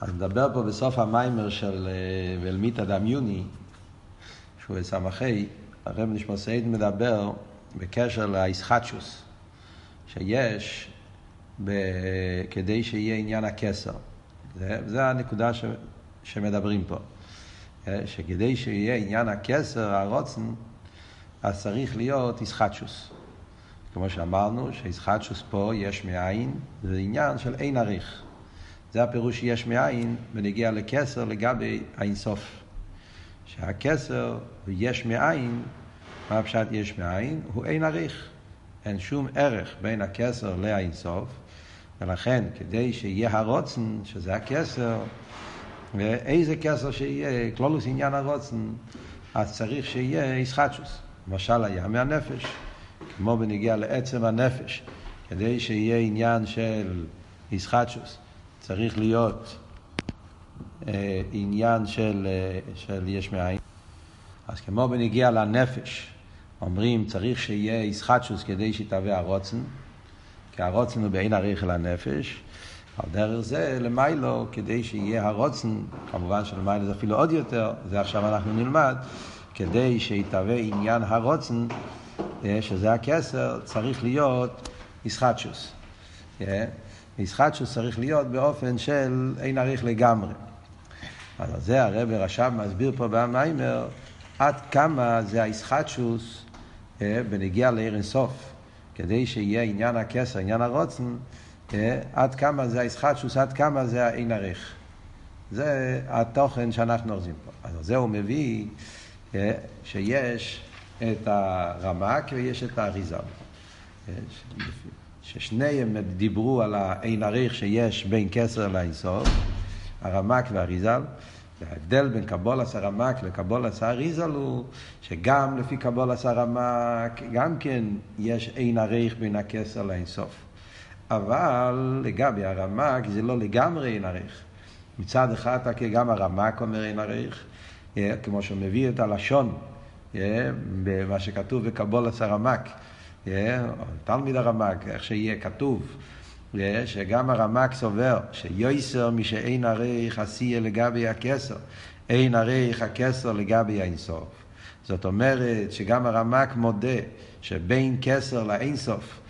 אז נדבר פה בסוף המיימר של ולמיתא דמיוני, שהוא סמכי, הרב נשמע סעיד מדבר בקשר לאיסחטשוס, שיש ב... כדי שיהיה עניין הכסר. זה, זה הנקודה ש... שמדברים פה. שכדי שיהיה עניין הכסר, הרוצן, אז צריך להיות איסחטשוס. כמו שאמרנו, שאיסחטשוס פה יש מאין, זה עניין של אין עריך. זה הפירוש שיש מאין ונגיע לכסר לגבי האינסוף. שהכסר יש מאין, מה הפשט יש מאין? הוא אין עריך. אין שום ערך בין הכסר לאינסוף, ולכן כדי שיהיה הרוצן, שזה הכסר, ואיזה כסר שיהיה, כלולוס עניין הרוצן, אז צריך שיהיה איסחטשוס. למשל היה מהנפש, כמו בנגיע לעצם הנפש, כדי שיהיה עניין של איסחטשוס. צריך להיות אה, עניין של, אה, של יש מאין. אז כמו בנגיע לנפש, אומרים צריך שיהיה איסחטשוס כדי שיתהווה הרוצן, כי הרוצן הוא בעין עריך לנפש. על דרך זה למיילו, כדי שיהיה הרוצן, כמובן שלמיילו זה אפילו עוד יותר, זה עכשיו אנחנו נלמד, כדי שיתהווה עניין הרוצן, אה, שזה הכסר, צריך להיות איסחטשוס. אה, איסחטשוס צריך להיות באופן של אין עריך לגמרי. אז זה הרב רש"ב מסביר פה במיימר עד כמה זה האיסחטשוס אה, בנגיע לעיר אינסוף, כדי שיהיה עניין הכסר, עניין הרוצן, עד כמה זה האיסחטשוס, עד כמה זה האין עריך. זה התוכן שאנחנו אוחזים פה. אז זה הוא מביא שיש את הרמק ויש את האריזה. ששניהם דיברו על האין עריך שיש בין כסר לאינסוף, הרמק והאריזל. וההבדל בין קבולס הרמק לקבולס האריזל הוא שגם לפי קבולס הרמק, גם כן יש אין עריך בין הכסר לאינסוף. אבל לגבי הרמק זה לא לגמרי אין עריך. מצד אחד גם הרמק אומר אין עריך, כמו שהוא מביא את הלשון, במה שכתוב בקבולס הרמק. תלמיד הרמק, איך שיהיה כתוב, שגם הרמק סובר שיויסר מי שאין עריך עשייה לגבי הכסר, אין עריך הכסר לגבי האינסוף. זאת אומרת שגם הרמק מודה שבין כסר לאינסוף,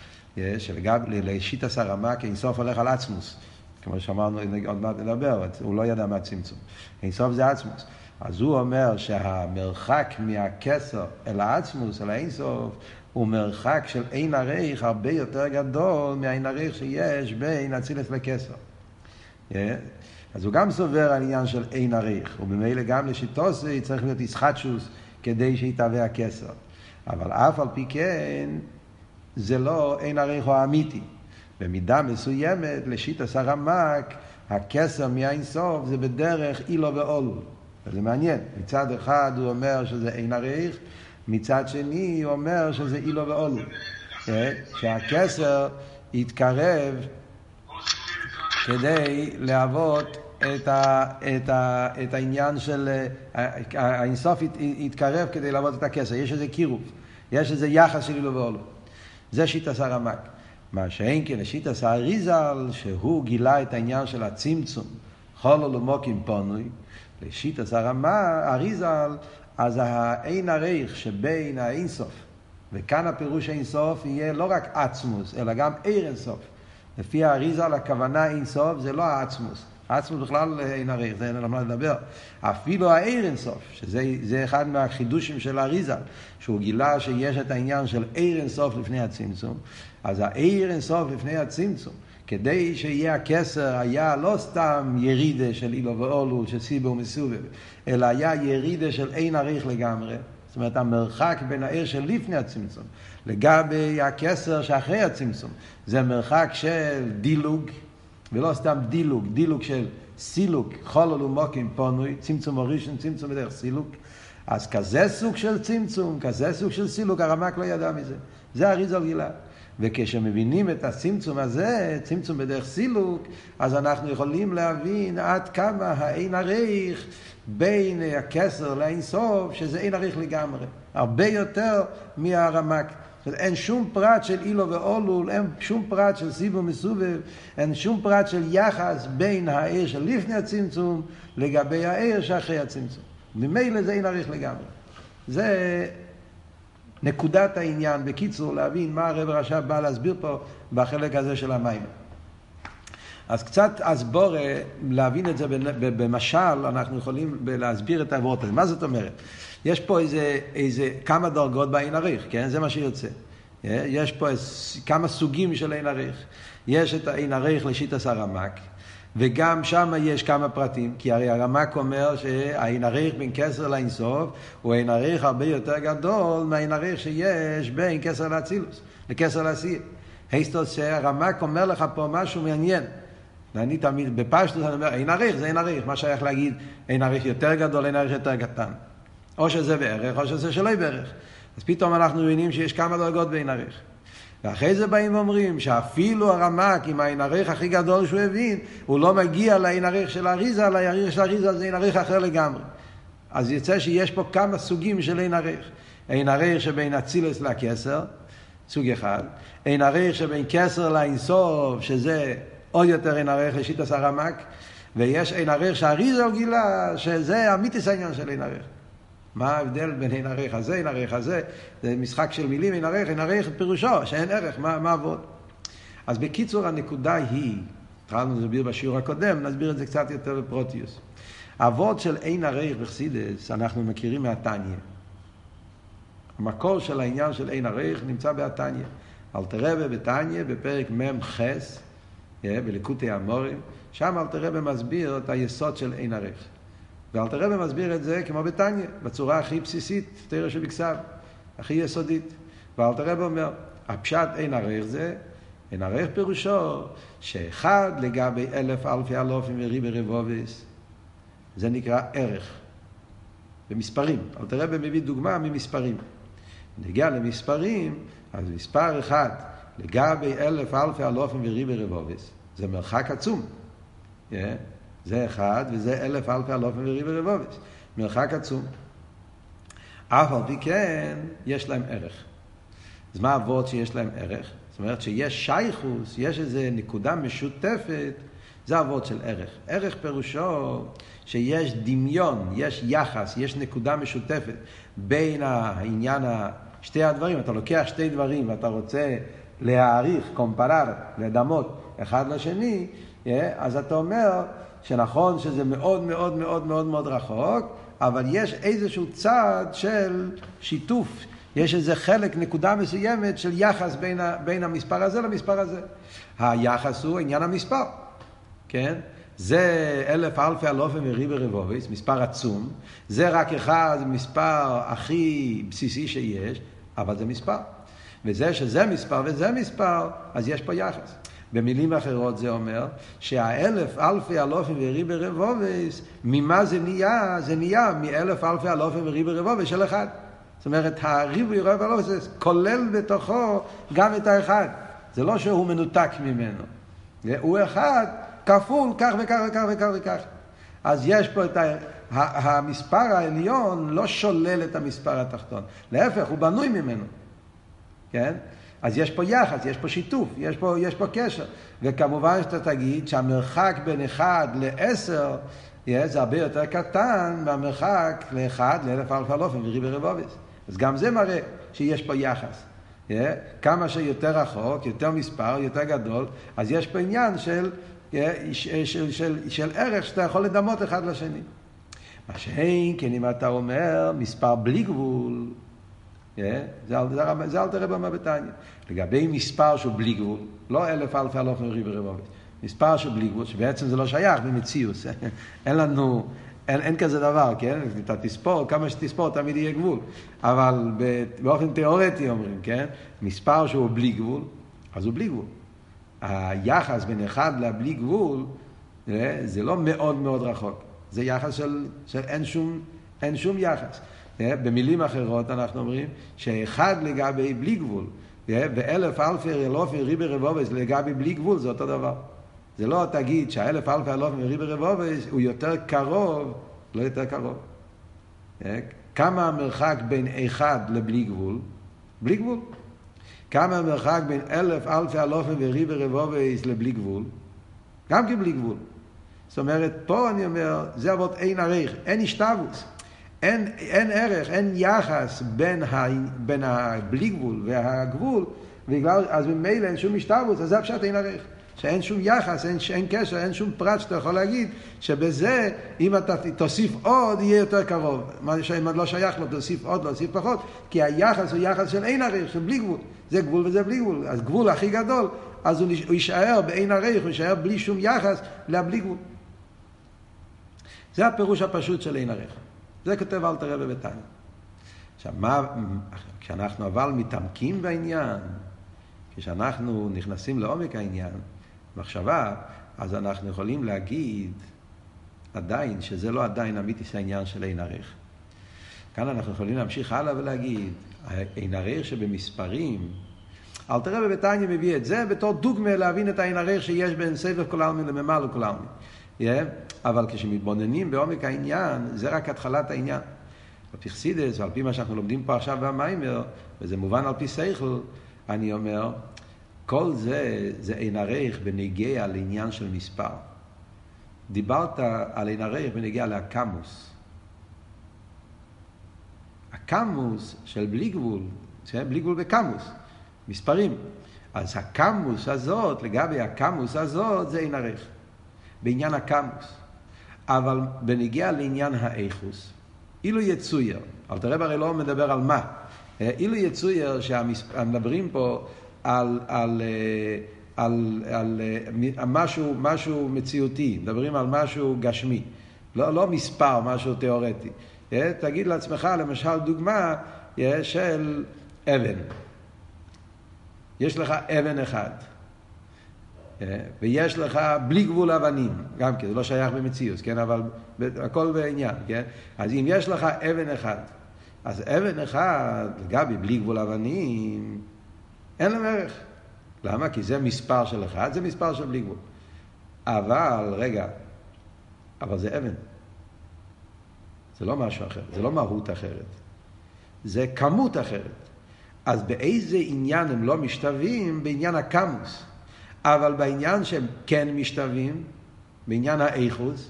שלגבי, לשיטס הרמק אינסוף הולך על עצמוס. כמו שאמרנו, עוד מעט נדבר, הוא לא ידע מה צמצום. אינסוף זה עצמוס. אז הוא אומר שהמרחק מהכסר אל העצמוס, אל האינסוף, הוא מרחק של אין עריך הרבה יותר גדול מהאין עריך שיש בין אצילס לכסר. Yeah. אז הוא גם סובר על עניין של אין עריך, וממילא גם לשיטוסי צריך להיות איסחטשוס כדי שיתהווה הכסר. אבל אף על פי כן, זה לא אין עריך הוא אמיתי. במידה מסוימת, לשיטס הרמק, מהאין סוף זה בדרך אילו ואולו. וזה מעניין. מצד אחד הוא אומר שזה אין עריך, מצד שני הוא אומר שזה אילו ואולו. כן? שהכסר יתקרב כדי להוות את, ה, את, ה, את העניין של האינסוף יתקרב כדי להוות את הכסר. יש איזה קירוב, יש איזה יחס של אילו ואולו. זה שיטס הרמק. מה שאין כן, שיטס האריזל, שהוא גילה את העניין של הצמצום, חולו למוקים פונוי, לשיטס הרמה, אריזל, אז האין הריך שבין האינסוף, וכאן הפירוש אינסוף יהיה לא רק עצמוס, אלא גם עיר אינסוף. לפי האריזל הכוונה אינסוף זה לא העצמוס. העצמוס בכלל אין הריך, זה אין על מה לדבר. אפילו העיר אינסוף, שזה אחד מהחידושים של האריזל, שהוא גילה שיש את העניין של עיר אינסוף לפני הצמצום, אז העיר אינסוף לפני הצמצום. כדי שיהיה הכסר היה לא סתם ירידה של אילו ואולו, של סיבו ומסובב, אלא היה ירידה של אין עריך לגמרי. זאת אומרת, המרחק בין העיר של לפני הצמצום לגבי הכסר שאחרי הצמצום, זה מרחק של דילוג, ולא סתם דילוג, דילוג של סילוק, חולול ומוקים פונוי, צמצום הראשון, צמצום בדרך סילוק. אז כזה סוג של צמצום, כזה סוג של סילוק, הרמק לא ידע מזה. זה אריזל גילה. וכשמבינים את הצמצום הזה, צמצום בדרך סילוק, אז אנחנו יכולים להבין עד כמה האין עריך בין הכסר לאין סוף, שזה אין עריך לגמרי. הרבה יותר מהרמק. אין שום פרט של אילו ואולול, אין שום פרט של סיבוב מסובב, אין שום פרט של יחס בין העיר של לפני הצמצום לגבי העיר שאחרי הצמצום. ממילא זה אין עריך לגמרי. זה נקודת העניין, בקיצור, להבין מה הרב רש"ב בא להסביר פה בחלק הזה של המים. אז קצת הסבורה, להבין את זה במשל, אנחנו יכולים להסביר את העברות האלה. מה זאת אומרת? יש פה איזה, איזה כמה דרגות בעין עריך, כן? זה מה שיוצא. יש פה כמה סוגים של עין עריך. יש את העין עריך לשיטת הרמק, וגם שם יש כמה פרטים, כי הרי הרמק אומר שהעין עריך בין כסר לאינסוף הוא עין עריך הרבה יותר גדול מהעין עריך שיש בין כסר לאצילוס, לכסר לעשייה. היסטוס שהרמק אומר לך פה משהו מעניין. ואני תמיד, בפשטוס אני אומר, אין עריך, זה אין עריך. מה שייך להגיד, אין עריך יותר גדול, אין עריך יותר קטן. או שזה בערך, או שזה שלא בערך. אז פתאום אנחנו מבינים שיש כמה דרגות בעין עריך. ואחרי זה באים ואומרים שאפילו הרמק עם העין עריך הכי גדול שהוא הבין, הוא לא מגיע לעין עריך של האריזה, אלא העריך של האריזה זה עין עריך אחר לגמרי. אז יוצא שיש פה כמה סוגים של עין עריך. עין עריך שבין אצילס לכסר, סוג אחד. עין עריך שבין כסר לאינסוף, שזה עוד יותר עין עריך לשיטס הרמק. ויש עין עריך שהאריזה גילה, שזה אמיתיס העניין של עין עריך. מה ההבדל בין אין ערך הזה, אין ערך הזה? זה משחק של מילים, אין ערך, אין ערך פירושו, שאין ערך, מה, מה עבוד? אז בקיצור, הנקודה היא, התחלנו להסביר בשיעור הקודם, נסביר את זה קצת יותר בפרוטיוס. אבות של אין ערך בחסידס, אנחנו מכירים מהתניא. המקור של העניין של אין ערך נמצא בהתניא. אלתרבה בתניא, בפרק מ"ח, אה, בליקוטי המורים, שם אלתרבה מסביר את היסוד של אין ערך. ואלתר רבי מסביר את זה כמו בתניא, בצורה הכי בסיסית, תרא שבכסב, הכי יסודית. ואלתר רבי אומר, הפשט אין ערך זה, אין ערך פירושו שאחד לגבי אלף אלפי אלופים וריבי רבוביס, זה נקרא ערך. במספרים. אלתר רבי מביא דוגמה ממספרים. נגיע למספרים, אז מספר אחד לגבי אלף אלפי אלופים וריבי רבוביס, זה מרחק עצום. Yeah. זה אחד, וזה אלף אלפי אלופים וריבי רבובס. מרחק עצום. אף על פי כן, יש להם ערך. אז מה אבות שיש להם ערך? זאת אומרת שיש שייכוס, יש איזו נקודה משותפת, זה אבות של ערך. ערך פירושו שיש דמיון, יש יחס, יש נקודה משותפת בין העניין, שתי הדברים. אתה לוקח שתי דברים ואתה רוצה להעריך, קומפרר, לדמות אחד לשני, אז אתה אומר, שנכון שזה מאוד מאוד מאוד מאוד מאוד רחוק, אבל יש איזשהו צד של שיתוף, יש איזה חלק, נקודה מסוימת של יחס בין, ה, בין המספר הזה למספר הזה. היחס הוא עניין המספר, כן? זה אלף אלפי אלופים וריבי רבוביס, מספר עצום. זה רק אחד, מספר הכי בסיסי שיש, אבל זה מספר. וזה שזה מספר וזה מספר, אז יש פה יחס. במילים אחרות זה אומר שהאלף אלפי אלופים וריבי רבובס, ממה זה נהיה? זה נהיה מאלף אלפי אלופים וריבי רבובס של אחד. זאת אומרת, הריבי רבובס זה כולל בתוכו גם את האחד. זה לא שהוא מנותק ממנו. הוא אחד כפול כך וכך וכך וכך וכך. אז יש פה את ה... המספר העליון לא שולל את המספר התחתון. להפך, הוא בנוי ממנו. כן? אז יש פה יחס, יש פה שיתוף, יש פה, יש פה קשר. וכמובן שאתה תגיד שהמרחק בין 1 ל-10 זה הרבה יותר קטן מהמרחק ל-1 לאלף אלף אלופים וריבי רבוביס. אז גם זה מראה שיש פה יחס. Yeah, כמה שיותר רחוק, יותר מספר, יותר גדול, אז יש פה עניין של, yeah, של, של, של, של ערך שאתה יכול לדמות אחד לשני. מה שאין, כן אם אתה אומר מספר בלי גבול, זה אל תראה במה בתניא. לגבי מספר שהוא בלי גבול, לא אלף אלף אלף ריבי רבובת, מספר שהוא בלי גבול, שבעצם זה לא שייך במציאוס. אין לנו, אין, אין כזה דבר, כן? אתה תספור, כמה שתספור תמיד יהיה גבול. אבל באופן תיאורטי אומרים, כן? מספר שהוא בלי גבול, אז הוא בלי גבול. היחס בין אחד לבלי גבול, זה לא מאוד מאוד רחוק. זה יחס של, של אין, שום, אין שום יחס. במילים אחרות אנחנו אומרים שאחד לגבי בלי גבול, ואלף אלפי אלופי ריבי רבובס לגבי בלי גבול זה אותו דבר. זה לא תגיד שהאלף אלפי אלופי ריבי רבובס הוא יותר קרוב, לא יותר קרוב. כמה המרחק בין אחד לבלי גבול? בלי גבול. כמה המרחק בין אלף אלפי אלופים וריבי רבובייס לבלי גבול? גם כן בלי גבול. זאת אומרת, פה אני אומר, זה אבות אין ערך, אין השתבוס. אין, אין ערך, אין יחס בין, ה, בין הבלי גבול והגבול, בגלל, אז ממילא אין שום השתבוס, אז זה הפשט אין ערך. שאין שום יחס, אין, אין קשר, אין שום פרט שאתה יכול להגיד שבזה, אם אתה תוסיף עוד, יהיה יותר קרוב. מה שאם לא שייך לו, תוסיף עוד, להוסיף פחות, כי היחס הוא יחס של אין ערך, של בלי גבול. זה גבול וזה בלי גבול. אז גבול הכי גדול, אז הוא, הוא יישאר באין ערך, הוא יישאר בלי שום יחס לבלי גבול. זה הפירוש הפשוט של אין ערך. זה כותב אל תראה בביתיים. עכשיו, מה, כשאנחנו אבל מתעמקים בעניין, כשאנחנו נכנסים לעומק העניין, מחשבה, אז אנחנו יכולים להגיד עדיין שזה לא עדיין אמיתיס העניין של אין ערך. כאן אנחנו יכולים להמשיך הלאה ולהגיד, אין ערך שבמספרים, אל תראה בביתניה מביא את זה בתור דוגמה להבין את העין ערך שיש בין סבב כל העלמין לממלא כל העלמין. אבל כשמתבוננים בעומק העניין, זה רק התחלת העניין. על פי חסידס, ועל פי מה שאנחנו לומדים פה עכשיו במיימר, וזה מובן על פי סייכל, אני אומר, כל זה, זה אין ערך בנגיע לעניין של מספר. דיברת על אין ערך בנגיע לקמוס. הקמוס של בלי גבול, בלי גבול בקמוס, מספרים. אז הקמוס הזאת, לגבי הקמוס הזאת, זה אין ערך. בעניין הקמוס. אבל בנגיע לעניין האיכוס, אילו יצויר, תראה הרי לא מדבר על מה, אילו יצויר שמדברים פה על, על, אה, על, על, על אה, משהו, משהו מציאותי, מדברים על משהו גשמי, לא, לא מספר, משהו תיאורטי. אה, תגיד לעצמך, למשל, דוגמה של אבן. יש לך אבן אחד, ויש לך בלי גבול אבנים, גם כן, זה לא שייך במציאות, כן, אבל הכל בעניין, כן? אז אם יש לך אבן אחד, אז אבן אחד, לגבי בלי גבול אבנים, אין להם ערך. למה? כי זה מספר של אחד, זה מספר של בלי גבול. אבל, רגע, אבל זה אבן. זה לא משהו אחר, זה לא מהות אחרת. זה כמות אחרת. אז באיזה עניין הם לא משתווים? בעניין הקמוס. אבל בעניין שהם כן משתווים, בעניין האיכוס,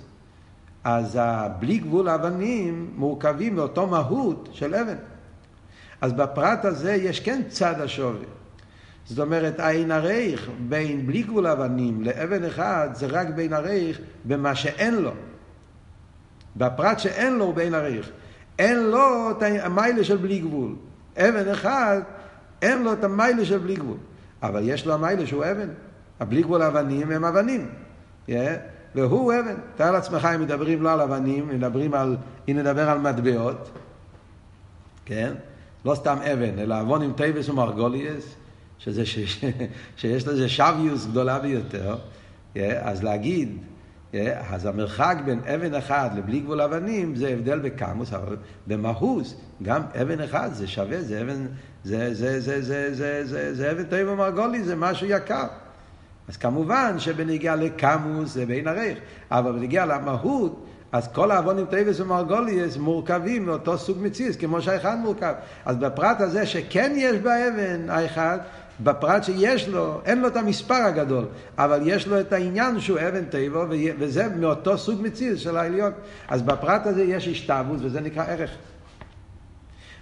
אז הבלי גבול האבנים מורכבים מאותו מהות של אבן. אז בפרט הזה יש כן צד השווי. זאת אומרת, העין הרייך בין בלי גבול אבנים לאבן אחד זה רק בין הרייך במה שאין לו. בפרט שאין לו הוא בין הרייך. אין לו את המעלה של בלי גבול. אבן אחד, אין לו את המעלה של בלי גבול. אבל יש לו המעלה שהוא אבן. הבלי גבול אבנים הם אבנים. Yeah. והוא אבן. תאר לעצמך אם מדברים לא על אבנים, אם מדברים על, אם נדבר על מטבעות, כן? לא סתם אבן, אלא אבנים טובות ומרגליות, שזה, ש, שיש לזה שוויות גדולה ביותר, yeah, אז להגיד, yeah, אז המרחק בין אבן אחד לבלי גבול אבנים זה הבדל בכמות, אבל במהות, גם אבן אחד זה שווה, זה אבן, זה, זה, זה, זה, זה, זה, זה אבן טוב ומרגלית, זה משהו יקר. אז כמובן שבנוגע לכמות זה באין ערך, אבל בנוגע למהות, אז כל האבנים טובות ומרגליות מורכבים מאותו סוג מציאות, כמו שהאחד מורכב. אז בפרט הזה שכן יש באבן האחד, בפרט שיש לו, אין לו את המספר הגדול, אבל יש לו את העניין שהוא אבן טבע, וזה מאותו סוג מציאס של העליון. אז בפרט הזה יש השתוות, וזה נקרא ערך.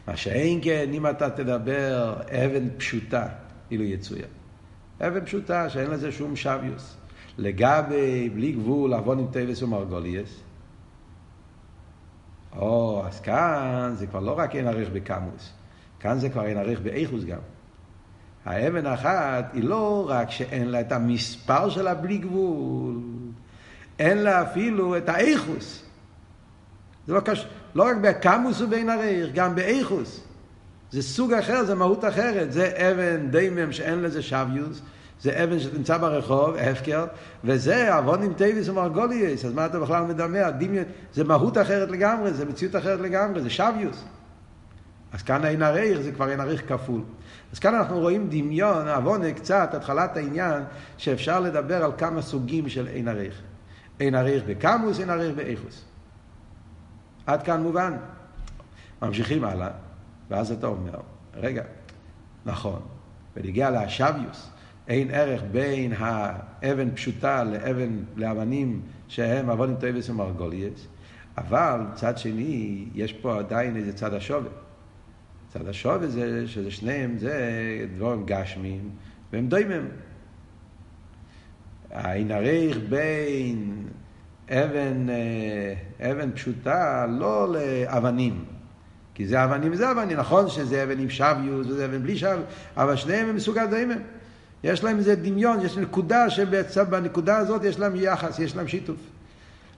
מה שאין כן, אם אתה תדבר אבן פשוטה, אילו יצויה. אבן פשוטה שאין לזה שום שוויוס. לגבי, בלי גבול, עוון עם טייבס ומרגוליאס. או, אז כאן זה כבר לא רק אין ערך בקמוס, כאן זה כבר אין ערך באיכוס גם. האבן האחת היא לא רק שאין לה את המספר שלה בלי גבול, אין לה אפילו את האיכוס. זה לא קשור, לא רק בקמוס ובין ערך, גם באיכוס. זה סוג אחר, זה מהות אחרת. זה אבן דיימם שאין לזה שוויוס, זה אבן שנמצא ברחוב, הפקר, וזה עוונים טייביס ומרגוליאס, אז מה אתה בכלל מדמה? דמיון, זה מהות אחרת לגמרי, זה מציאות אחרת לגמרי, זה שוויוס. אז כאן אין עריך, זה כבר אין עריך כפול. אז כאן אנחנו רואים דמיון, עוונה קצת, התחלת העניין, שאפשר לדבר על כמה סוגים של אין עריך. אין עריך בקמוס, אין עריך באיכוס. עד כאן מובן. ממשיכים הלאה. ואז אתה אומר, רגע, נכון, ונגיע לאשביוס, אין ערך בין האבן פשוטה לאבן, לאבנים שהם אבונים טויבס ומרגוליאס, אבל צד שני, יש פה עדיין איזה צד השווה. צד השווה זה שזה שניהם, זה דבורים גשמים, והם דוימם. העין הרייך בין אבן, אה, אבן פשוטה לא לאבנים. כי זה אבנים וזה אבנים, נכון שזה אבן עם שוויוס וזה אבן בלי שוויוס, אבל שניהם הם מסוג הדיימם. יש להם איזה דמיון, יש נקודה שבנקודה הזאת יש להם יחס, יש להם שיתוף.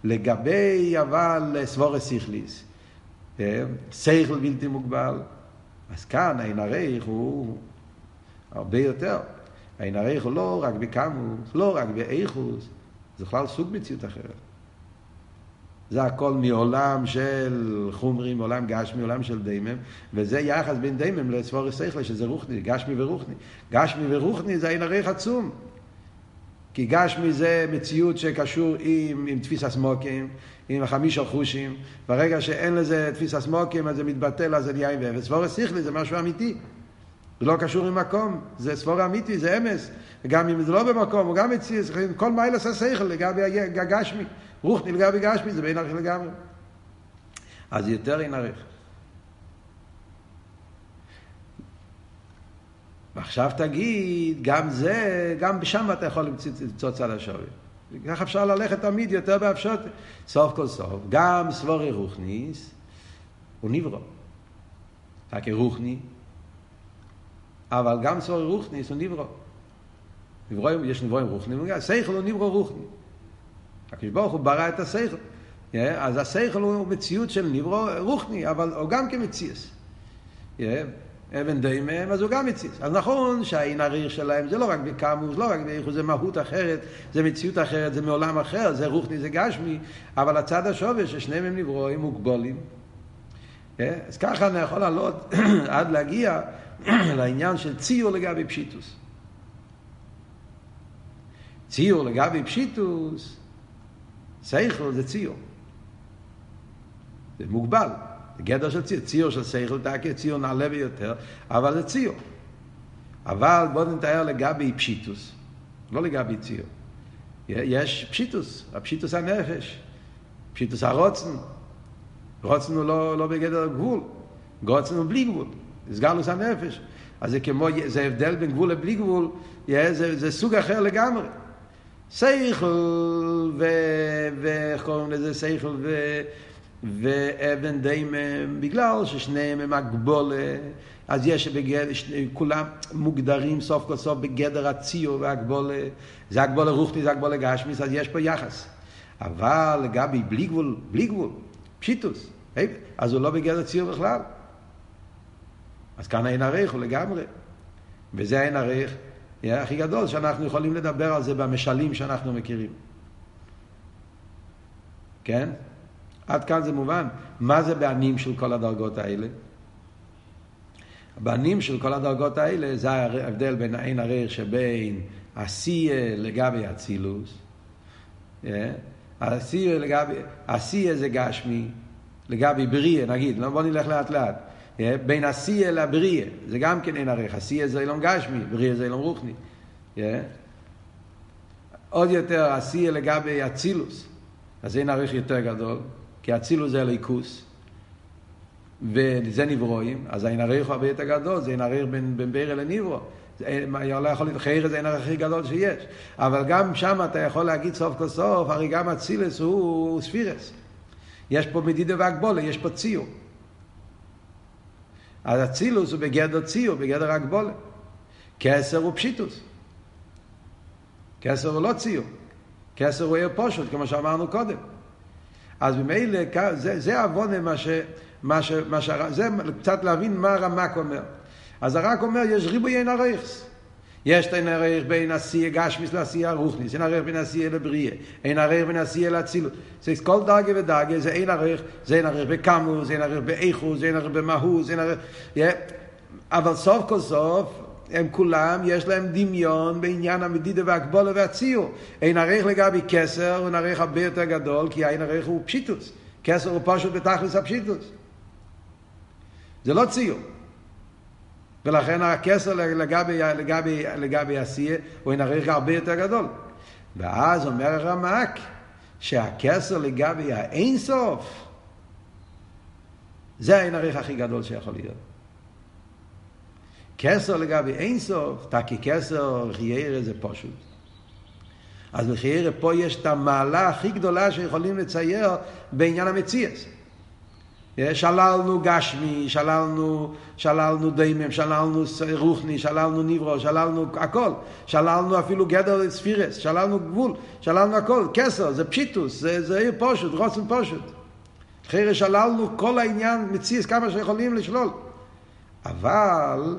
לגבי אבל סבורס סיכליס, אה, שכל בלתי מוגבל, אז כאן העין הרייך הוא הרבה יותר. העין הרייך הוא לא רק בכמוס, לא רק באיכוס, זה בכלל סוג מציאות אחרת. זה הכל מעולם של חומרים, עולם גשמי, עולם של דיימם, וזה יחס בין דיימם לסבורס שכל, שזה רוחני, גשמי ורוחני. גשמי ורוחני זה עין הרייך עצום. כי גשמי זה מציאות שקשור עם, עם תפיס הסמוקים, עם החמיש החושים. ברגע שאין לזה תפיס הסמוקים, אז זה מתבטל, אז זה נהיה עם ואפס. שכלי זה משהו אמיתי. זה לא קשור עם מקום, זה סבור אמיתי, זה אמס. וגם אם זה לא במקום, הוא גם מציע, כל מייל עשה שכל לגבי הגשמי. רוחני לגבי גשמי, זה בין ערך לגמרי. אז יותר אין ערך. ועכשיו תגיד, גם זה, גם שם אתה יכול למצוא צד השווי. ככה אפשר ללכת תמיד יותר באפשרות. סוף כל סוף, גם סבורי רוחניס הוא נברא. רק רוחני, אבל גם סבורי רוחניס הוא נברא. נברא, יש נברואים רוחני, שכל הוא נברא רוחני. הקדוש ברוך הוא ברא את השכל. אז השכל הוא מציאות של נברא רוחני, אבל הוא גם כמציאס. אבן דיימם, אז הוא גם מציץ. אז נכון שהעין הריר שלהם זה לא רק בקמוס, לא רק באיכות, זה מהות אחרת, זה מציאות אחרת, זה מעולם אחר, זה רוחני, זה גשמי, אבל הצד השווה ששניהם הם נברואים מוגבולים. אז ככה אני יכול לעלות עד להגיע לעניין של ציור לגבי פשיטוס. ציור לגבי פשיטוס, סייכל זה ציור. זה מוגבל. זה גדר של ציור, ציור של שכל תקי, ציור נעלה ביותר, אבל זה ציור. אבל בואו נתאר לגבי פשיטוס, לא לגבי ציור. יש פשיטוס, הפשיטוס הנפש, פשיטוס הרוצן. רוצן הוא לא, לא בגדר גבול, רוצן הוא בלי גבול, סגלוס הנפש. אז זה כמו, זה הבדל בין גבול לבלי גבול, זה, זה סוג אחר לגמרי. סייכל, ואיך קוראים לזה סייכל, ו... ואבן דיימם, בגלל ששניהם הם הגבולה, אז יש בגדר, כולם מוגדרים סוף כל סוף בגדר הציור והגבולה, זה הגבולה רוחני, זה הגבולה גשמיס, אז יש פה יחס. אבל לגבי בלי גבול, בלי גבול, פשיטוס, אז הוא לא בגדר ציור בכלל. אז כאן אין ערך הוא לגמרי. וזה אין ערך הכי גדול שאנחנו יכולים לדבר על זה במשלים שאנחנו מכירים. כן? עד כאן זה מובן. מה זה בנים של כל הדרגות האלה? הבנים של כל הדרגות האלה זה ההבדל בין העין הריח שבין עשייה לגבי אצילוס. אה? לגבי, עשייה זה גשמי, לגבי בריאה, נגיד, בוא נלך לאט לאט. אה? בין עשייה לבריאה, זה גם כן אין ערך. עשייה זה אילום גשמי, בריאה זה אילום רוחני. אה? עוד יותר עשייה לגבי אצילוס, אז אין ערך יותר גדול. כי אצילוס זה הליכוס, וזה נברואים, אז הריח הוא הרבה יותר גדול, זה עין הריח בין, בין בירה לנברו. לא יכול להיות, חיירה זה העין הריח הכי גדול שיש. אבל גם שם אתה יכול להגיד סוף כל סוף, הרי גם אצילס הוא ספירס. יש פה מדידה והגבולה, יש פה ציור. אז אצילוס הוא בגדר ציור, בגדר הגבולה. כסר הוא פשיטוס. כסר הוא לא ציור. כסר הוא עיר פושט, כמו שאמרנו קודם. אז ממילא, זה, זה עוונה מה ש... מה ש... מה ש... זה קצת להבין מה הרמק אומר. אז הרק אומר, יש ריבוי אין הרייכס. יש אין הרייך בין עשייה גשמיס לעשייה רוחניס, אין הרייך בין עשייה לבריאה, אין הרייך בין עשייה לאצילות. זה כל דרגה ודרגה, זה אין הרייך, זה אין הרייך בכמוס, זה אין הרייך באיכוס, זה אין הרייך במהות, זה אין הרייך... אבל סוף כל סוף, הם כולם, יש להם דמיון בעניין המדידה והגבולה והציור. אין ערך לגבי כסר, הוא ערך הרבה יותר גדול, כי אין ערך הוא פשיטוס. כסר הוא פשוט בתכלס הפשיטוס. זה לא ציור. ולכן הכסר לגבי, לגבי, לגבי עשייה הוא ערך הרבה יותר גדול. ואז אומר הרמק שהכסר לגבי האינסוף זה האין ערך הכי גדול שיכול להיות. כסר לגבי אינסוף, תקי כסר, חיירה זה פשוט. אז בחיירה פה יש את המעלה הכי גדולה שיכולים לצייר בעניין המציאס. שללנו גשמי, שללנו, שללנו דיימם, שללנו רוחני, שללנו ניברו, שללנו הכל, שללנו אפילו גדר ספירס, שללנו גבול, שללנו הכל, כסר, זה פשיטוס, זה, זה עיר פושט, רוצן פושט. אחרי שללנו כל העניין מציאס כמה שיכולים לשלול. אבל,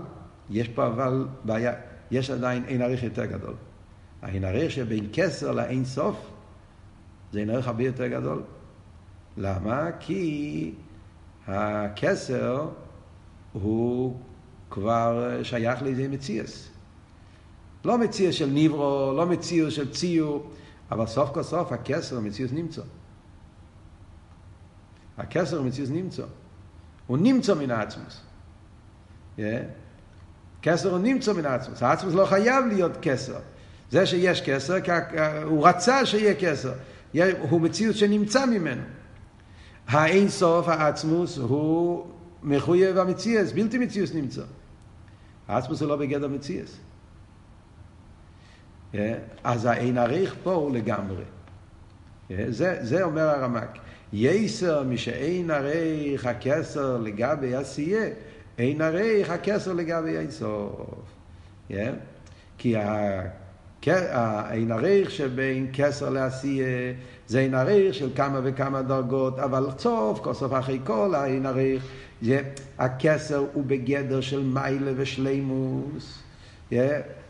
יש פה אבל בעיה, יש עדיין אין עריך יותר גדול. האין עריך שבין כסר לאין סוף, זה אין עריך הרבה יותר גדול. למה? כי הכסר הוא כבר שייך לאיזה מציאס. לא מציאס של ניברו, לא מציאס של ציור, אבל סוף כל סוף הכסר מציאס נמצא. הכסר מציאס נמצא. הוא נמצא מן העצמוס. Yeah. כסר הוא נמצא מן העצמוס. העצמוס לא חייב להיות כסר. זה שיש כסר, הוא רצה שיהיה כסר. הוא מציאות שנמצא ממנו. האין סוף, העצמוס, הוא מחויב המציאס, בלתי מציאס נמצא. העצמוס הוא לא בגדר מציאס. אז האין עריך פה הוא לגמרי. זה, זה אומר הרמק. יסר משאין עריך הכסר לגבי עשייה, אין עריך הכסר לגבי אין סוף. כי האין עריך שבין כסר לעשייה זה אין עריך של כמה וכמה דרגות, אבל סוף, כל סוף אחרי כל האין עריך, זה, הכסר הוא בגדר של מיילה ושלימוס.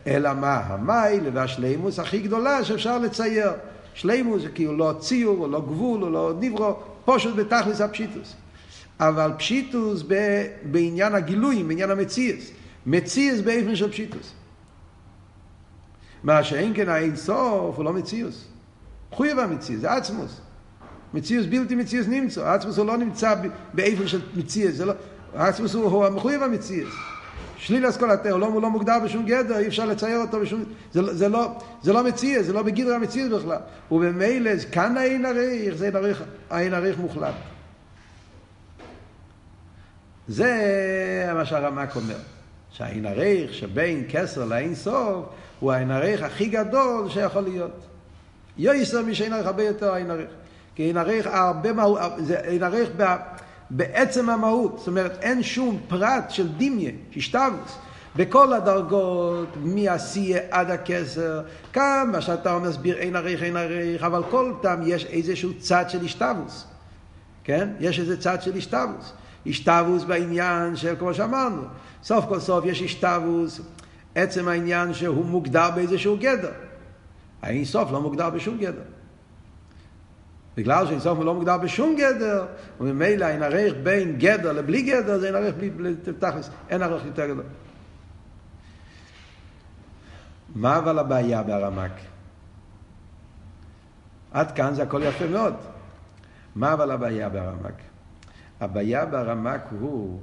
אלא מה? המיילה והשלימוס הכי גדולה שאפשר לצייר. שלימוס זה כאילו לא ציור, או לא גבול, או לא נברו, פושט בתכלס הפשיטוס. אבל פשיטוס ב, בעניין הגילויים, בעניין המציאס. מציאס באופן של פשיטוס. מה שאין כן האין סוף הוא לא מציאוס. חויב המציאוס, זה עצמוס. מציאוס בלתי מציאוס נמצא, עצמוס הוא לא נמצא באיפן של מציאוס, זה לא, עצמוס הוא, הוא המחויב המציאוס. שלילס כל התר, לא, הוא לא מוגדר בשום גדר, אי אפשר לצייר אותו בשום... זה, זה, לא, זה לא מציאס, זה לא בגדר המציאס בכלל. ובמילא, כאן האין עריך, זה האין עריך מוחלט. זה מה שהרמק אומר. שהאין עריך שבין כסר לאין סוף, הוא האין עריך הכי גדול שיכול להיות. יויסר מי שאין עריך הרבה יותר האין עריך. כי אין עריך הרבה מהות, זה אין עריך בעצם המהות. זאת אומרת, אין שום פרט של דמיה, השתבוס. בכל הדרגות, מעשייה עד הכסר, כמה שאתה מסביר אין עריך, אין עריך, אבל כל פעם יש איזשהו צד של השתבוס. כן? יש איזה צד של השתבוס. השתבוס בעניין של, כמו שאמרנו, סוף כל סוף יש השתבוס, עצם העניין שהוא מוגדר באיזשהו גדר. האין סוף לא מוגדר בשום גדר. בגלל שאין סוף לא מוגדר בשום גדר, וממילא אין ערך בין גדר לבלי גדר, זה אין ערך בלי, בלי תכלס, אין ערך יותר גדול. מה אבל הבעיה ברמק? עד כאן זה הכל יפה מאוד. מה אבל הבעיה ברמק? הבעיה ברמק הוא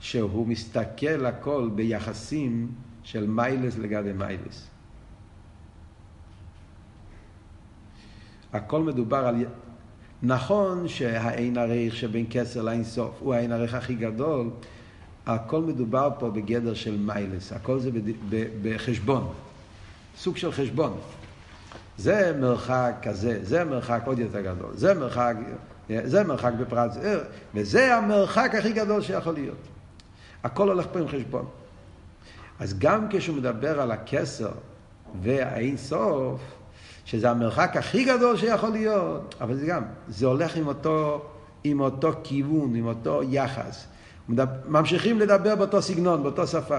שהוא מסתכל הכל ביחסים של מיילס לגבי מיילס. הכל מדובר על... נכון שהאין ערך שבין כסר לאין סוף הוא האין ערך הכי גדול, הכל מדובר פה בגדר של מיילס, הכל זה בחשבון, סוג של חשבון. זה מרחק כזה, זה מרחק עוד יותר גדול, זה מרחק, זה מרחק בפרט, וזה המרחק הכי גדול שיכול להיות. הכל הולך פה עם חשבון. אז גם כשהוא מדבר על הכסר והאין סוף, שזה המרחק הכי גדול שיכול להיות, אבל זה גם, זה הולך עם אותו, עם אותו כיוון, עם אותו יחס. ממשיכים לדבר באותו סגנון, באותו שפה.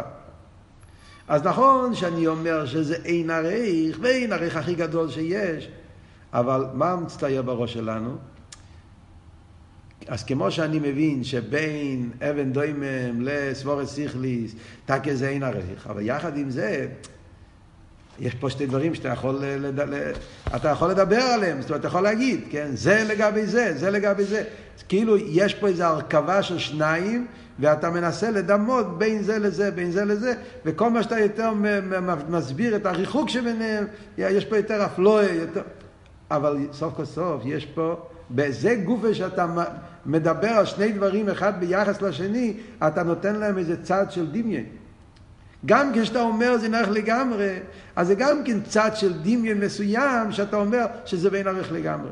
אז נכון שאני אומר שזה אין עריך, ואין עריך הכי גדול שיש, אבל מה מצטייר בראש שלנו? אז כמו שאני מבין שבין אבן דוימם לסבורס סיכליס, תקה זה אין עריך, אבל יחד עם זה, יש פה שתי דברים שאתה יכול, לד... אתה יכול לדבר עליהם, זאת אומרת, אתה יכול להגיד, כן, זה לגבי זה, זה לגבי זה. כאילו יש פה איזו הרכבה של שניים, ואתה מנסה לדמות בין זה לזה, בין זה לזה, וכל מה שאתה יותר מסביר את הריחוק שביניהם, יש פה יותר אפלואה, יותר... אבל סוף כל סוף יש פה, בזה גופה שאתה מדבר על שני דברים אחד ביחס לשני, אתה נותן להם איזה צד של דמיין. גם כשאתה אומר זה נערך לגמרי, אז זה גם כן צד של דמיין מסוים, שאתה אומר שזה בין ערך לגמרי.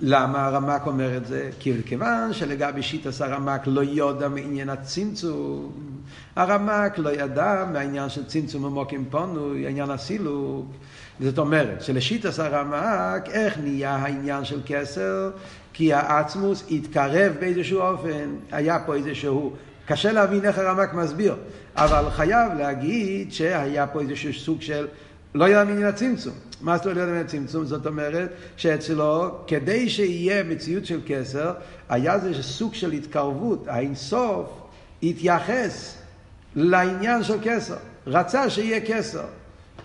למה הרמק אומר את זה? כי כיוון שלגבי שיטס הרמק לא יודע מעניין הצמצום, הרמק לא ידע מהעניין של צמצום עמוקים פונוי, העניין הסילוק. זאת אומרת שלשיטס הרמק, איך נהיה העניין של כסר? כי העצמוס התקרב באיזשהו אופן, היה פה איזשהו, קשה להבין איך הרמק מסביר, אבל חייב להגיד שהיה פה איזשהו סוג של לא ידע מעניין הצמצום. מה זאת אומרת לא ידע מעניין הצמצום? זאת אומרת שאצלו, כדי שיהיה מציאות של כסר, היה זה סוג של התקרבות, האינסוף התייחס לעניין של כסר. רצה שיהיה כסר.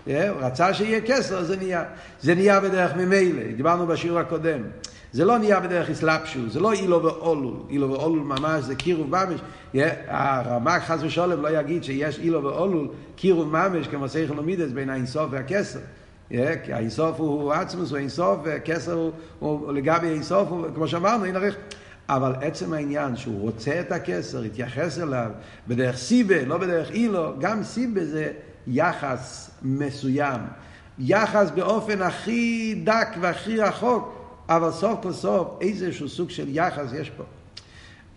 רצה שיהיה כסר, זה נהיה. זה נהיה בדרך ממילא, דיברנו בשיעור הקודם. זה לא נהיה בדרך אסלאפשו, זה לא אילו ואולול, אילו ואולול ממש זה קירוב ממש. הרמ"ק חס ושלום לא יגיד שיש אילו ואולול, קירוב ממש כמו סייכל ומידס בין האינסוף והכסר. כי האינסוף הוא עצמוס, הוא אינסוף, והכסר הוא, הוא לגבי אינסוף, כמו שאמרנו, אין ערך. אבל עצם העניין שהוא רוצה את הכסר, התייחס אליו בדרך סיבה, לא בדרך אילו, גם סיבה זה יחס מסוים. יחס באופן הכי דק והכי רחוק. אבל סוף כל סוף איזשהו סוג של יחס יש פה.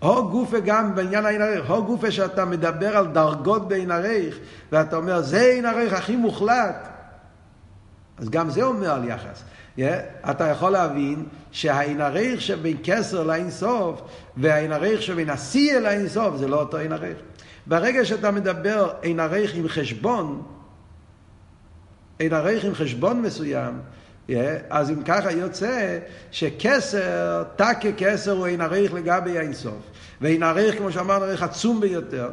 הו גופה גם בעניין העין ערך, הו גופה שאתה מדבר על דרגות בעין ערך, ואתה אומר זה עין ערך הכי מוחלט, אז גם זה אומר על יחס. Yeah, אתה יכול להבין שהעין ערך שבין כסר לאין סוף, והעין ערך שבין השיא לאין סוף, זה לא אותו עין ערך. ברגע שאתה מדבר עין ערך עם חשבון, עין ערך עם חשבון מסוים, אז אם ככה יוצא שכסר, תקה כסר הוא אין עריך לגבי האינסוף. ואין עריך, כמו שאמרנו, עריך עצום ביותר,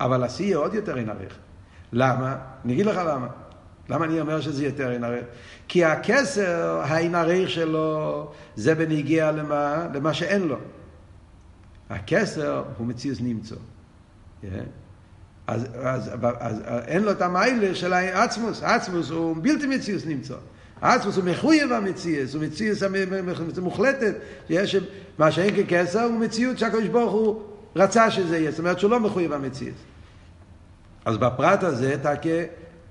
אבל השיא עוד יותר אין עריך. למה? אני אגיד לך למה. למה אני אומר שזה יותר אין עריך? כי הכסר, האין עריך שלו, זה בניגיע למה? למה שאין לו. הכסר הוא מציאוס נמצא. אז, אז, אז, אז אין לו את המיילה של העצמוס, העצמוס הוא בלתי מציאוס נמצא. עצמוס הוא מחויב המציאס, הוא מציאס מוחלטת, שיש מה שאין ככסר הוא מציאות שהקדוש ברוך הוא רצה שזה יהיה, זאת אומרת שהוא לא מחויב המציאס. אז בפרט הזה תקה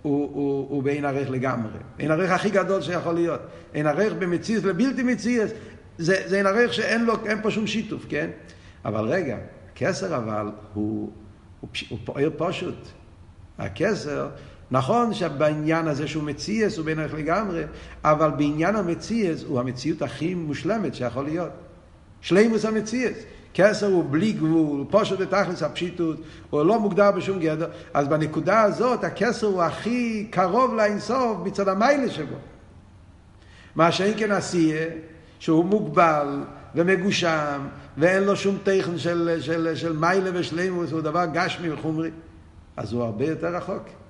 הוא, הוא, הוא באין ערך לגמרי, אין ערך הכי גדול שיכול להיות, אין ערך במציאס לבלתי מציאס, זה, זה אין ערך שאין לו, אין פה שום שיתוף, כן? אבל רגע, כסר אבל הוא, הוא, הוא פועל פשוט, הכסר נכון שבעניין הזה שהוא מציאס הוא בינך לגמרי, אבל בעניין המציאס הוא המציאות הכי מושלמת שיכול להיות. שלימוס המציאס. כסר הוא בלי גבול, פושט ותכלס הפשיטות, הוא לא מוגדר בשום גדר, אז בנקודה הזאת הכסר הוא הכי קרוב לאינסוף מצד המיילה שבו. מה שאין כן עשייה, שהוא מוגבל ומגושם, ואין לו שום תכן של, של, של מיילה ושלימוס, הוא דבר גשמי וחומרי, אז הוא הרבה יותר רחוק.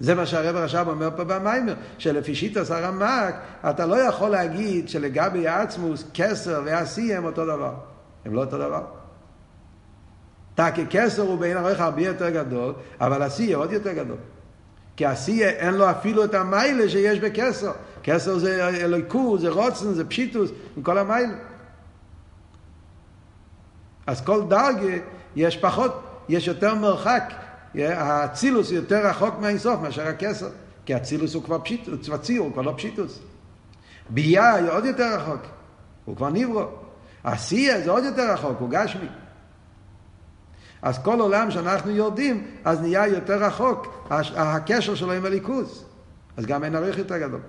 זה מה שהרב הרש"ב אומר פה במיימר, שלפי שיטס הרמ"ק, אתה לא יכול להגיד שלגבי העצמוס, כסר ועשי הם אותו דבר. הם לא אותו דבר. תקי כסר הוא בעין הרווח הרבה יותר גדול, אבל עשי עוד יותר גדול. כי עשי אין לו אפילו את המיילה שיש בכסר. כסר זה אלוהיקור, זה רוצן, זה פשיטוס, עם כל המיילה. אז כל דרגה יש פחות, יש יותר מרחק האצילוס יותר רחוק מהאינסוף מאשר הכסר, כי האצילוס הוא כבר פשיטוס, צבציר, הוא כבר לא פשיטוס. ביה היא עוד יותר רחוק, הוא כבר נברו. עשייה זה עוד יותר רחוק, הוא גשמי. אז כל עולם שאנחנו יורדים, אז נהיה יותר רחוק הקשר שלו עם הליכוז. אז גם אין ערך יותר גדול.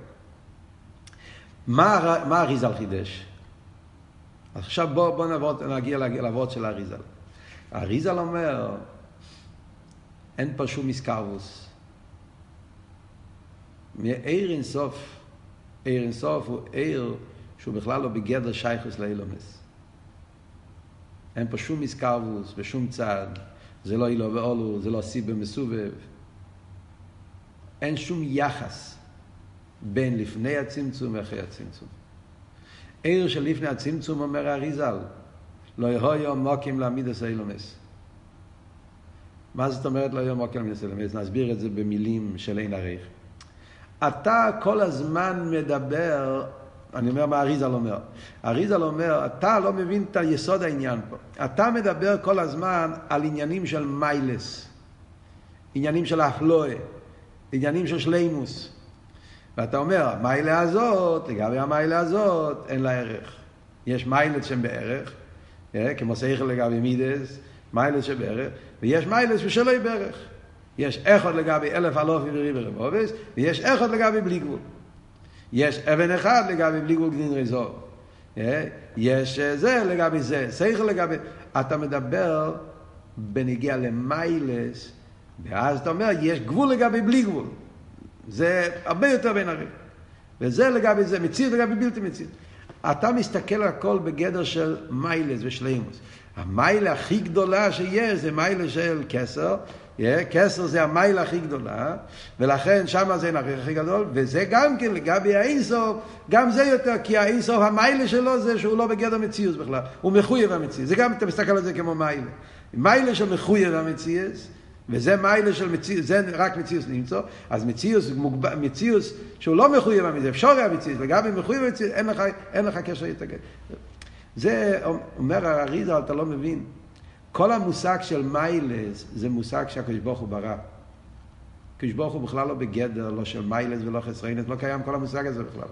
מה, מה חידש? עכשיו בואו בוא נעבוד, נגיע לעבוד של אריזל. אריזל אומר, אין פה שום איסקרוס. מאיר אינסוף, עיר אינסוף הוא עיר שהוא בכלל לא בגדר שייכוס לאילומס. אין פה שום איסקרוס ושום צד, זה לא אילו ואולו, זה לא סיבה מסובב. אין שום יחס בין לפני הצמצום ואחרי הצמצום. עיר של לפני הצמצום אומר האריזל, לא יהיו מוקים להעמיד את אילומס. מה זאת אומרת לא מוקים להעמיד את אילומס? נסביר את זה במילים של אין עריך. אתה כל הזמן מדבר, אני אומר מה אריזל אומר. אריזל אומר, אתה לא מבין את יסוד העניין פה. אתה מדבר כל הזמן על עניינים של מיילס, עניינים של אפלואה, עניינים של שלימוס. ואתה אומר, המיילה הזאת, לגבי המיילה הזאת, אין לה ערך. יש מיילס שהם בערך, אה, כמו שכל לגבי מידס, מיילס שבערך, ויש מיילס ושלא בערך. יש אחד לגבי אלף אלופי וריבי רבובס, ויש אחד לגבי בלי גבול. יש אבן אחד לגבי בלי גבול גדין רזוב. אה, יש אה, זה לגבי זה, שכל לגבי... אתה מדבר בנגיע למיילס, ואז אתה אומר, יש גבול לגבי בלי גבול. זה הרבה יותר בין הרי. וזה לגבי זה, מציאות לגבי בלתי מציאות. אתה מסתכל על הכל בגדר של מיילס ושלימוס. המיילה הכי גדולה שיש זה מיילה של כסר, כסר זה המיילה הכי גדולה, ולכן שם זה נחיך הכי גדול, וזה גם כן לגבי האינסוף, גם זה יותר, כי האינסוף, המיילה שלו זה שהוא לא בגדר מציאות בכלל, הוא מחויב המציאות, זה גם, אתה מסתכל על זה כמו מיילה. מיילה של מחויב המציאות, וזה מיילה של מציאות, זה רק מציאות נמצא, אז מציאות, מציאות שהוא לא מחויב המציאות, אפשר המציאות, לגבי מחויב המציאות, אין לך, אין לך קשר להתאגד. זה אומר האריזה, אתה לא מבין. כל המושג של מיילס זה מושג שהקדוש ברוך הוא ברא. הקדוש ברוך הוא בכלל לא בגדר, לא של מיילס ולא חסריינת, לא קיים כל המושג הזה בכלל.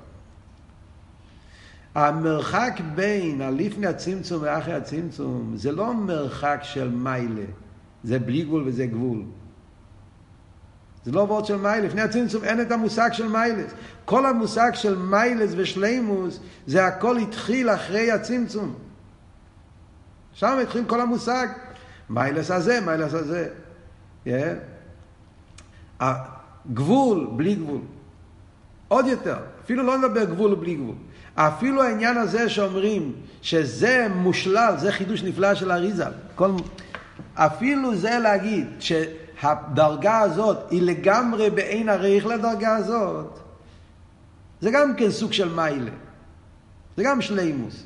המרחק בין הלפני הצמצום ואחרי הצמצום זה לא מרחק של מיילה, זה בלי גבול וזה גבול. זה לא וורד של מיילה, לפני הצמצום אין את המושג של מיילס. כל המושג של מיילס ושלימוס, זה הכל התחיל אחרי הצמצום. שם התחיל כל המושג. מיילס הזה, מיילס הזה. Yeah. הגבול בלי גבול. עוד יותר, אפילו לא נדבר גבול בלי גבול. אפילו העניין הזה שאומרים שזה מושלל, זה חידוש נפלא של אריזה. כל... אפילו זה להגיד שהדרגה הזאת היא לגמרי בעין הריח לדרגה הזאת, זה גם כן סוג של מיילה. זה גם שלימוס.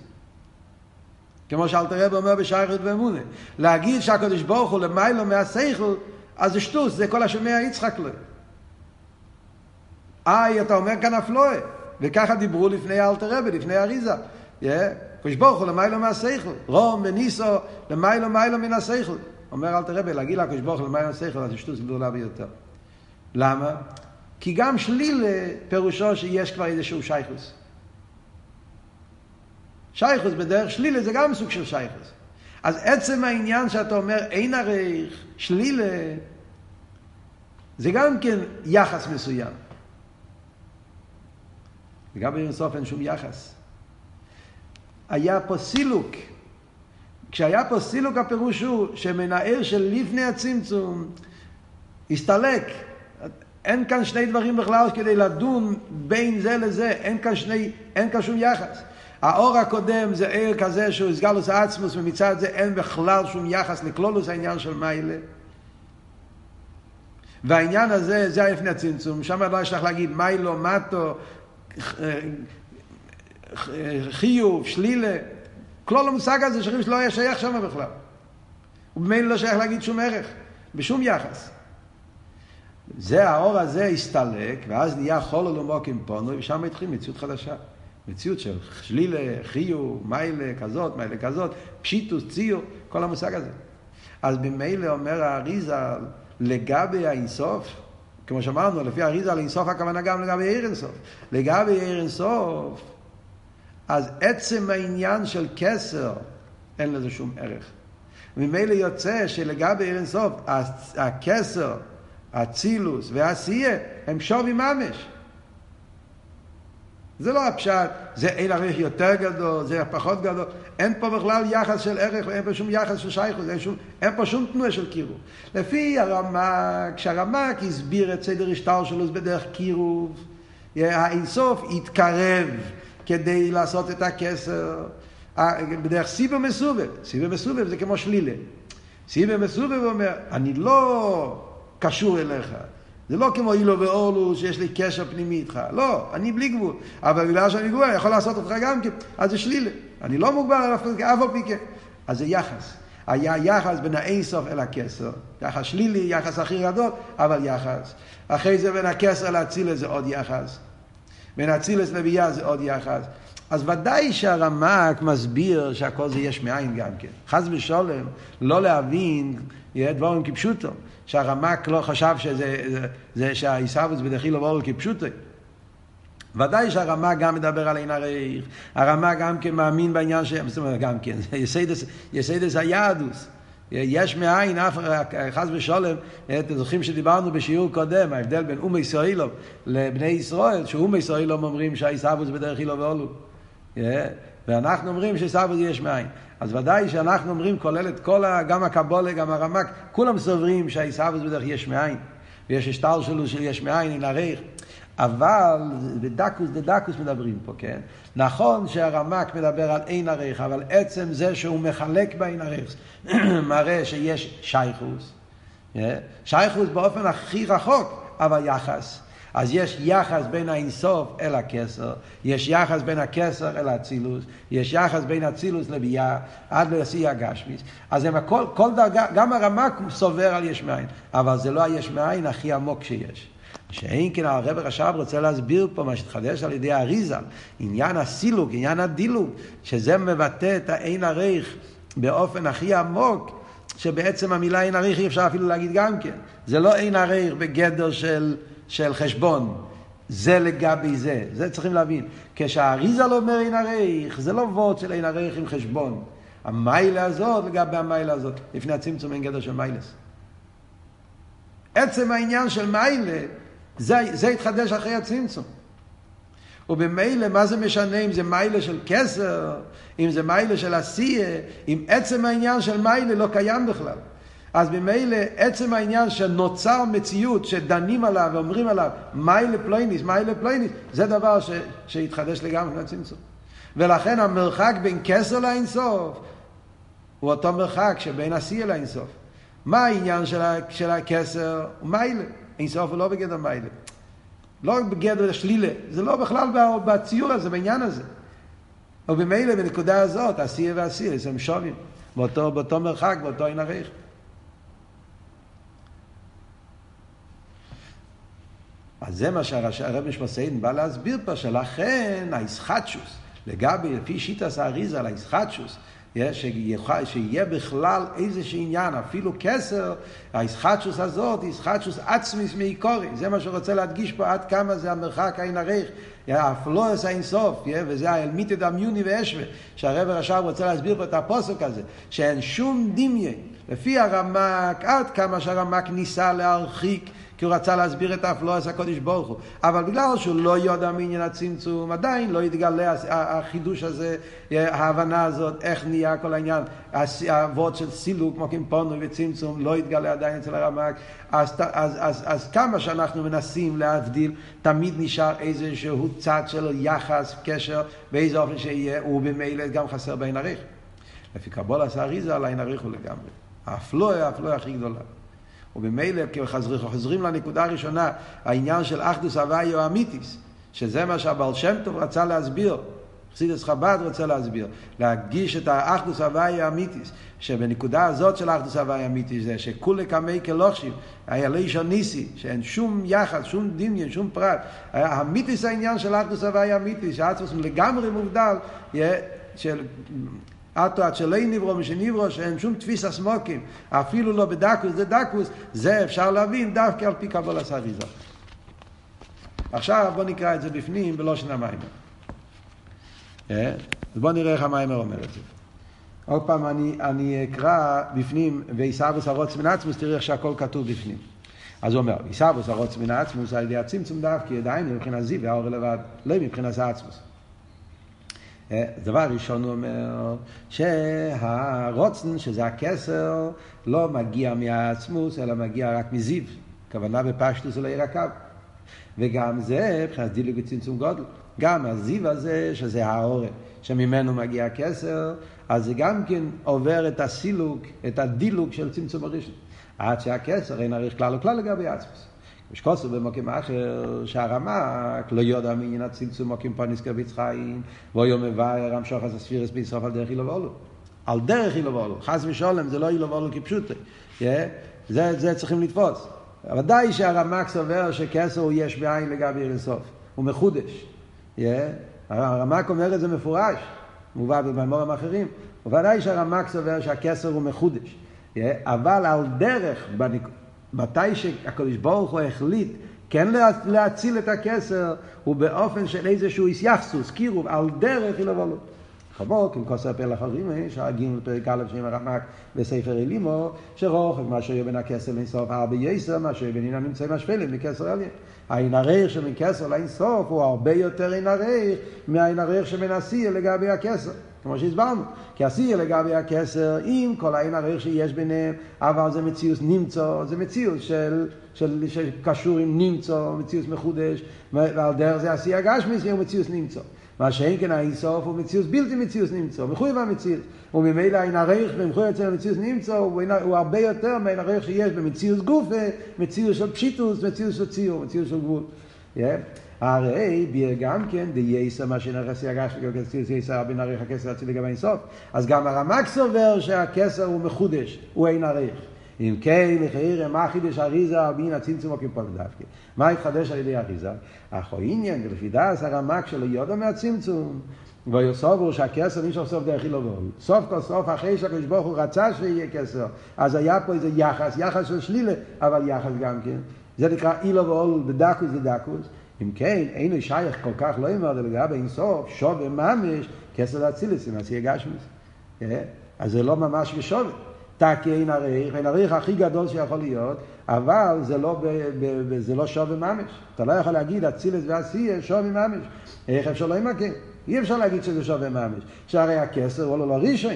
כמו שאלתר רב אומר בשייכות ואמונה. להגיד שהקדוש ברוך הוא למיילו מהסייכל, אז זה שטוס, זה כל השומע יצחק לו. איי, אתה אומר כאן אפלואה. וככה דיברו לפני אלתר רבי, לפני אריזה. קדוש ברוך הוא למיילו מהסייכל. רום וניסו למיילו מיילו מן הסייכל. אומר אלתר רבי, להגיד לקדוש ברוך הוא למיילו מהסייכל, אז זה שטוס גדולה ביותר. למה? כי גם שלילה פירושו שיש כבר איזשהו שייכוס. שייכוס בדרך שלילה זה גם סוג של שייכוס. אז עצם העניין שאתה אומר אין עריך, שלילה, זה גם כן יחס מסוים. וגם באינסוף אין שום יחס. היה פה סילוק. כשהיה פה סילוק הפירוש הוא שמנהל של לפני הצמצום הסתלק. אין כאן שני דברים בכלל כדי לדון בין זה לזה, אין כאן, שני, אין כאן שום יחס. האור הקודם זה עיר כזה שהוא הסגלוס עצמוס, ומצד זה אין בכלל שום יחס לכלולוס העניין של מיילה. והעניין הזה, זה לפני הצמצום, שם לא יש לך להגיד מיילו, מטו, חיוב, שלילה. כלול המושג הזה שחושב שלא היה שייך שם בכלל. ובמילא לא שייך להגיד שום ערך, בשום יחס. זה האור הזה הסתלק, ואז נהיה חול ולמוקים פונו, ושם התחיל מציאות חדשה. מציאות של שלילה, חיו, מיילה כזאת, מיילה כזאת, פשיטוס, ציור, כל המושג הזה. אז במילא אומר האריזה לגבי האינסוף, כמו שאמרנו, לפי האריזה על אינסוף הכוונה גם לגבי עיר אינסוף. לגבי עיר אינסוף, אז עצם העניין של כסר, אין לזה שום ערך. ממילא יוצא שלגבי עיר אינסוף, הכסר, הצילוס והעשייה הם שווי ממש. זה לא הפשט, זה אין ערך יותר גדול, זה פחות גדול. אין פה בכלל יחס של ערך, אין פה שום יחס של שייכות, אין, שום, אין פה שום תנועה של קירוב. לפי הרמק, כשהרמק הסביר את סדר השטר שלו בדרך קירוב, האינסוף התקרב כדי לעשות את הכסר, בדרך סיבה מסובב. סיבה מסובב זה כמו שלילה. סיבה מסובב אומר, אני לא קשור אליך. זה לא כמו אילו ואורלו שיש לי קשר פנימי איתך. לא, אני בלי גבול. אבל בגלל שאני גבול, אני יכול לעשות אותך גם כן. אז זה שלילה. אני לא מוגבל על אף על פי כן. אז זה יחס. היה יחס בין האינסוף אל הכסר. יחס שלילי, יחס הכי גדול, אבל יחס. אחרי זה בין הכסר לאצילס זה עוד יחס. בין אצילס לביאה זה עוד יחס. אז ודאי שהרמק מסביר שהכל זה יש מאין גם כן. חס ושלום, לא להבין דבורים כפשוטו. שהרמק לא חשב שזה, זה, זה שהעיסאוויץ בדחילו ואורל כפשוטו. ודאי שהרמה גם מדבר על עין הרייך, הרמה גם כן מאמין בעניין ש... זאת אומרת, גם כן, יסיידס היהדוס. יש מאין, אף חס ושלום, אתם זוכרים שדיברנו בשיעור קודם, ההבדל בין אומי ישראלוב לבני ישראל, שאומי ישראלוב אומרים שהעיסאוויץ בדרך אילו ואולו. ואנחנו אומרים שעיסאוויץ יש מאין. אז ודאי שאנחנו אומרים, כולל את כל, גם הקבולה, גם הרמק, כולם סוברים שהעיסאוויץ בדרך יש מאין. ויש השטר שלו של יש מאין, אין הרייך. אבל בדקוס דדקוס מדברים פה, כן? נכון שהרמק מדבר על אין ערך, אבל עצם זה שהוא מחלק באין ערך מראה שיש שייכוס. שייכוס באופן הכי רחוק, אבל יחס. אז יש יחס בין האינסוף אל הכסר, יש יחס בין הכסר אל האצילוס, יש יחס בין אצילוס לביאה עד לשיא הגשמיס. אז הם הכל, כל דרגה, גם הרמק סובר על יש מאין, אבל זה לא היש מאין הכי עמוק שיש. שאין כן הרב רש"ב רוצה להסביר פה מה שהתחדש על ידי האריזה, עניין הסילוק, עניין הדילוג, שזה מבטא את האין עריך באופן הכי עמוק, שבעצם המילה אין עריך אי אפשר אפילו להגיד גם כן. זה לא אין עריך בגדר של, של חשבון. זה לגבי זה, זה צריכים להבין. כשהאריזה לא אומר אין עריך, זה לא וורד של אין עריך עם חשבון. המיילה הזאת לגבי המיילה הזאת. לפני הצמצום אין גדר של מיילס. עצם העניין של מיילה זה, זה התחדש אחרי הצמצום. ובמילא, מה זה משנה אם זה מיילה של כסר, אם זה מיילה של עשייה, אם עצם העניין של מיילה לא קיים בכלל. אז ממילא עצם העניין שנוצר מציאות שדנים עליו ואומרים עליו מיילה פלויניס, מיילה פלויניס, זה דבר ש, שהתחדש לגמרי מהצמצום. ולכן המרחק בין כסר לאינסוף הוא אותו מרחק שבין עשייה לאינסוף. מה העניין של, של הכסר? מיילה. אין סוף הוא לא בגדר מיילה. לא בגדר שלילה, זה לא בכלל בציור הזה, בעניין הזה. ובמילא בנקודה הזאת, עשייה ועשייה, הם שווים. באותו, באותו מרחק, באותו עין עריך. אז זה מה שהרב משמעסיין בא להסביר פה, שלכן האיסחטשוס, לגבי, לפי שיטס האריזה האיסחטשוס, שיהיה בכלל איזשהו עניין, אפילו כסר, האיסחטשוס הזאת איסחטשוס עצמיס מעיקורי, זה מה שרוצה להדגיש פה עד כמה זה המרחק העין ערך, הפלואס האינסוף, וזה האלמיתא דמיוני ואשווה, שהרב הרש"ב רוצה להסביר פה את הפוסק הזה, שאין שום דמיין, לפי הרמק, עד כמה שהרמק ניסה להרחיק כי הוא רצה להסביר את האפלואס הקודש ברוך הוא. אבל בגלל שהוא לא יודע מעניין הצמצום, עדיין לא התגלה החידוש הזה, ההבנה הזאת, איך נהיה כל העניין, הוורד של סילוק, כמו קימפונו וצמצום, לא התגלה עדיין אצל הרמק. אז, אז, אז, אז, אז כמה שאנחנו מנסים להבדיל, תמיד נשאר איזשהו צד של יחס, קשר, באיזה אופן שיהיה, ובמילא גם חסר בעין עריך. לפי קבול עשה אריזה על העין עריך הוא לגמרי. האפלואה, האפלואה הכי גדולה. וממילא חוזרים לנקודה הראשונה, העניין של אחדוס הוויו אמיתיס, שזה מה שהבעל שם טוב רצה להסביר, חסידס חב"ד רוצה להסביר, להגיש את האחדוס הוויו אמיתיס, שבנקודה הזאת של אחדוס הוויו אמיתיס זה שכולי קמי כלוכשיב, היה לישון ניסי, שאין שום יחס, שום דמיין, שום פרט, האמיתיס העניין של אחדוס הוויו אמיתיס, שעצמוס לגמרי מובדל, של אטו עד שלא נברו משנברו שאין שום תפיס הסמוקים אפילו לא בדקוס זה דקוס זה אפשר להבין דווקא על פי קבול הסריזה עכשיו בוא נקרא את זה בפנים בלושן המיימר אז בוא נראה איך המיימר אומר את זה עוד פעם אני, אני אקרא בפנים ועיסאוויס הרוץ מן עצמוס תראה איך שהכל כתוב בפנים אז הוא אומר, עיסאוויס הרוץ מן עצמוס על ידי הצמצום דווקא עדיין מבחינת זיו והאור לבד לא מבחינת עצמוס דבר ראשון הוא אומר שהרוצן, שזה הכסר, לא מגיע מהעצמוס, אלא מגיע רק מזיו. הכוונה בפשטוס אלא עיר הקו. וגם זה, מבחינת דילוג וצמצום גודל, גם הזיו הזה, שזה העורף, שממנו מגיע הכסר, אז זה גם כן עובר את הסילוק, את הדילוג של צמצום הראשון. עד שהכסר אין עריך כלל וכלל לגבי עצמוס. יש כוסו במוקים אחר, שהרמק לא יודע מעניין הצמצום מוקים פניס קרביץ חיים, ואויו מבאר המשוך אז הספירס ביסוף על דרך אילו ואולו. על דרך אילו ואולו. חס ושולם זה לא אילו ואולו כפשוטו. זה, זה צריכים לתפוס. ודאי שהרמק סובר שכסר יש בעין לגבי אינסוף. הוא מחודש. הרמק אומר את זה מפורש. מובא במימורים אחרים. ודאי שהרמק סובר שהכסר הוא מחודש. אבל על דרך, מתי שהקדוש ברוך הוא החליט כן להציל את הכסר, הוא באופן של איזשהו איסייחסוס, קירוב, על דרך אילובולו. חבוק, עם כוסר פלח הרימי, שהגינו לפרק א' שם הרמק בספר אלימו, שרוחק מה שיהיה בין הכסר לאינסוף הרבה יסר, מה שיהיה בין עניין נמצאים השפלים מכסר עליין. העין הריח שמכסר לאינסוף הוא הרבה יותר עין הריח מהעין הריח שמנסיר לגבי הכסר. כמו שהסברנו, כי השיא לגבי הכסר, עם כל העין הריח שיש ביניהם, אבל זה מציאות נמצא, זה מציאות של, של, שקשור עם נמצא, מציאות מחודש, ועל דרך זה השיא הגשמי, הוא מציאות נמצא. מה שאין כן האיסוף הוא מציאות בלתי מציאות נמצא, מחויב המציאות. וממילא העין הריח ומחויב אצל המציאות נמצא הוא, הוא הרבה יותר מהעין הריח שיש במציאות גופה, מציאות של פשיטוס, מציאות של ציור, מציאות של גבול. Yeah. הרי ביר גם כן דייסר מה הגש וכסיר יסר בין עריך הכסר אציל לגבי אינסוף אז גם הרמק סובר שהכסר הוא מחודש, הוא אין עריך אם כן, לחיירם, מה חידש אריזה בין הצמצום או כפול דווקא? מה התחדש על ידי אריזה? אך עניין, לפי דעס הרמק שלו יודו מהצמצום, ויוסובו שהכסר נמשך סוף דרך אילו ואול. סוף כל סוף, אחרי שהקדוש ברוך הוא רצה שיהיה כסר, אז היה פה איזה יחס, יחס של שלילה, אבל יחס גם כן. זה נקרא אילו ואול בדקוס ודקוס. אם כן, אינו שייך כל כך לא יאמר לגבי אינסוף, שווה ממש, כסר לאצילס, אם עשי הגשמיס. אז זה לא ממש בשווה. טקי אין הריח, אין הריח הכי גדול שיכול להיות, אבל זה לא, ב, ב, ב, זה לא שווה ממש. אתה לא יכול להגיד אצילס ועשייה שווה ממש. איך אפשר לא ימכן? אי אפשר להגיד שזה שווה ממש. שהרי הכסר הוא לא, לא ראשון.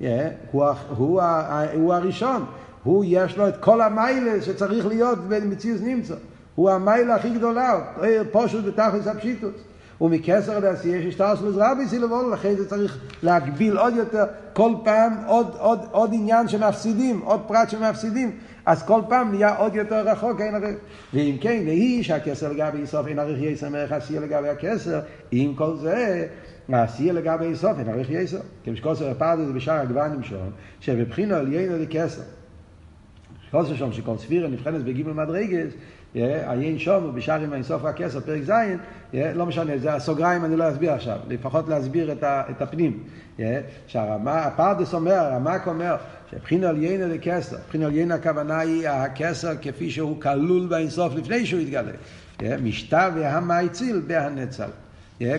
Yeah, הוא, הוא, הוא הראשון. הוא יש לו את כל המיילה שצריך להיות במציאות נמצא. הוא המיילה הכי גדולה, פושט בתכלס הפשיטוס. ומכסר לעשייה יש שטרסלוס רבי סילבול, לכן זה צריך להגביל עוד יותר, כל פעם עוד, עוד, עוד עניין שמפסידים, עוד פרט שמפסידים, אז כל פעם נהיה עוד יותר רחוק, אין הרי... ואם כן, והיא שהכסר לגבי איסוף אין ערך יסר מערך עשייה לגבי הכסר, עם כל זה, העשייה לגבי איסוף אין ערך יסר. כמשקוסר הפרד זה בשאר הגוונים שון, שבבחינו עליינו לכסר. כוסר שם שכל ספירה נבחנת בגימל מדרגס, עיין שום בשערים האינסוף רק עשר, פרק ז', לא משנה, זה הסוגריים אני לא אסביר עכשיו, לפחות להסביר את, את הפנים. שהרמה, הפרדס אומר, הרמק אומר, שבחינו על יינה לכסר, בחינו על יינה הכוונה היא הכסר כפי שהוא כלול באינסוף לפני שהוא יתגלה. משתה והמייציל בהנצל.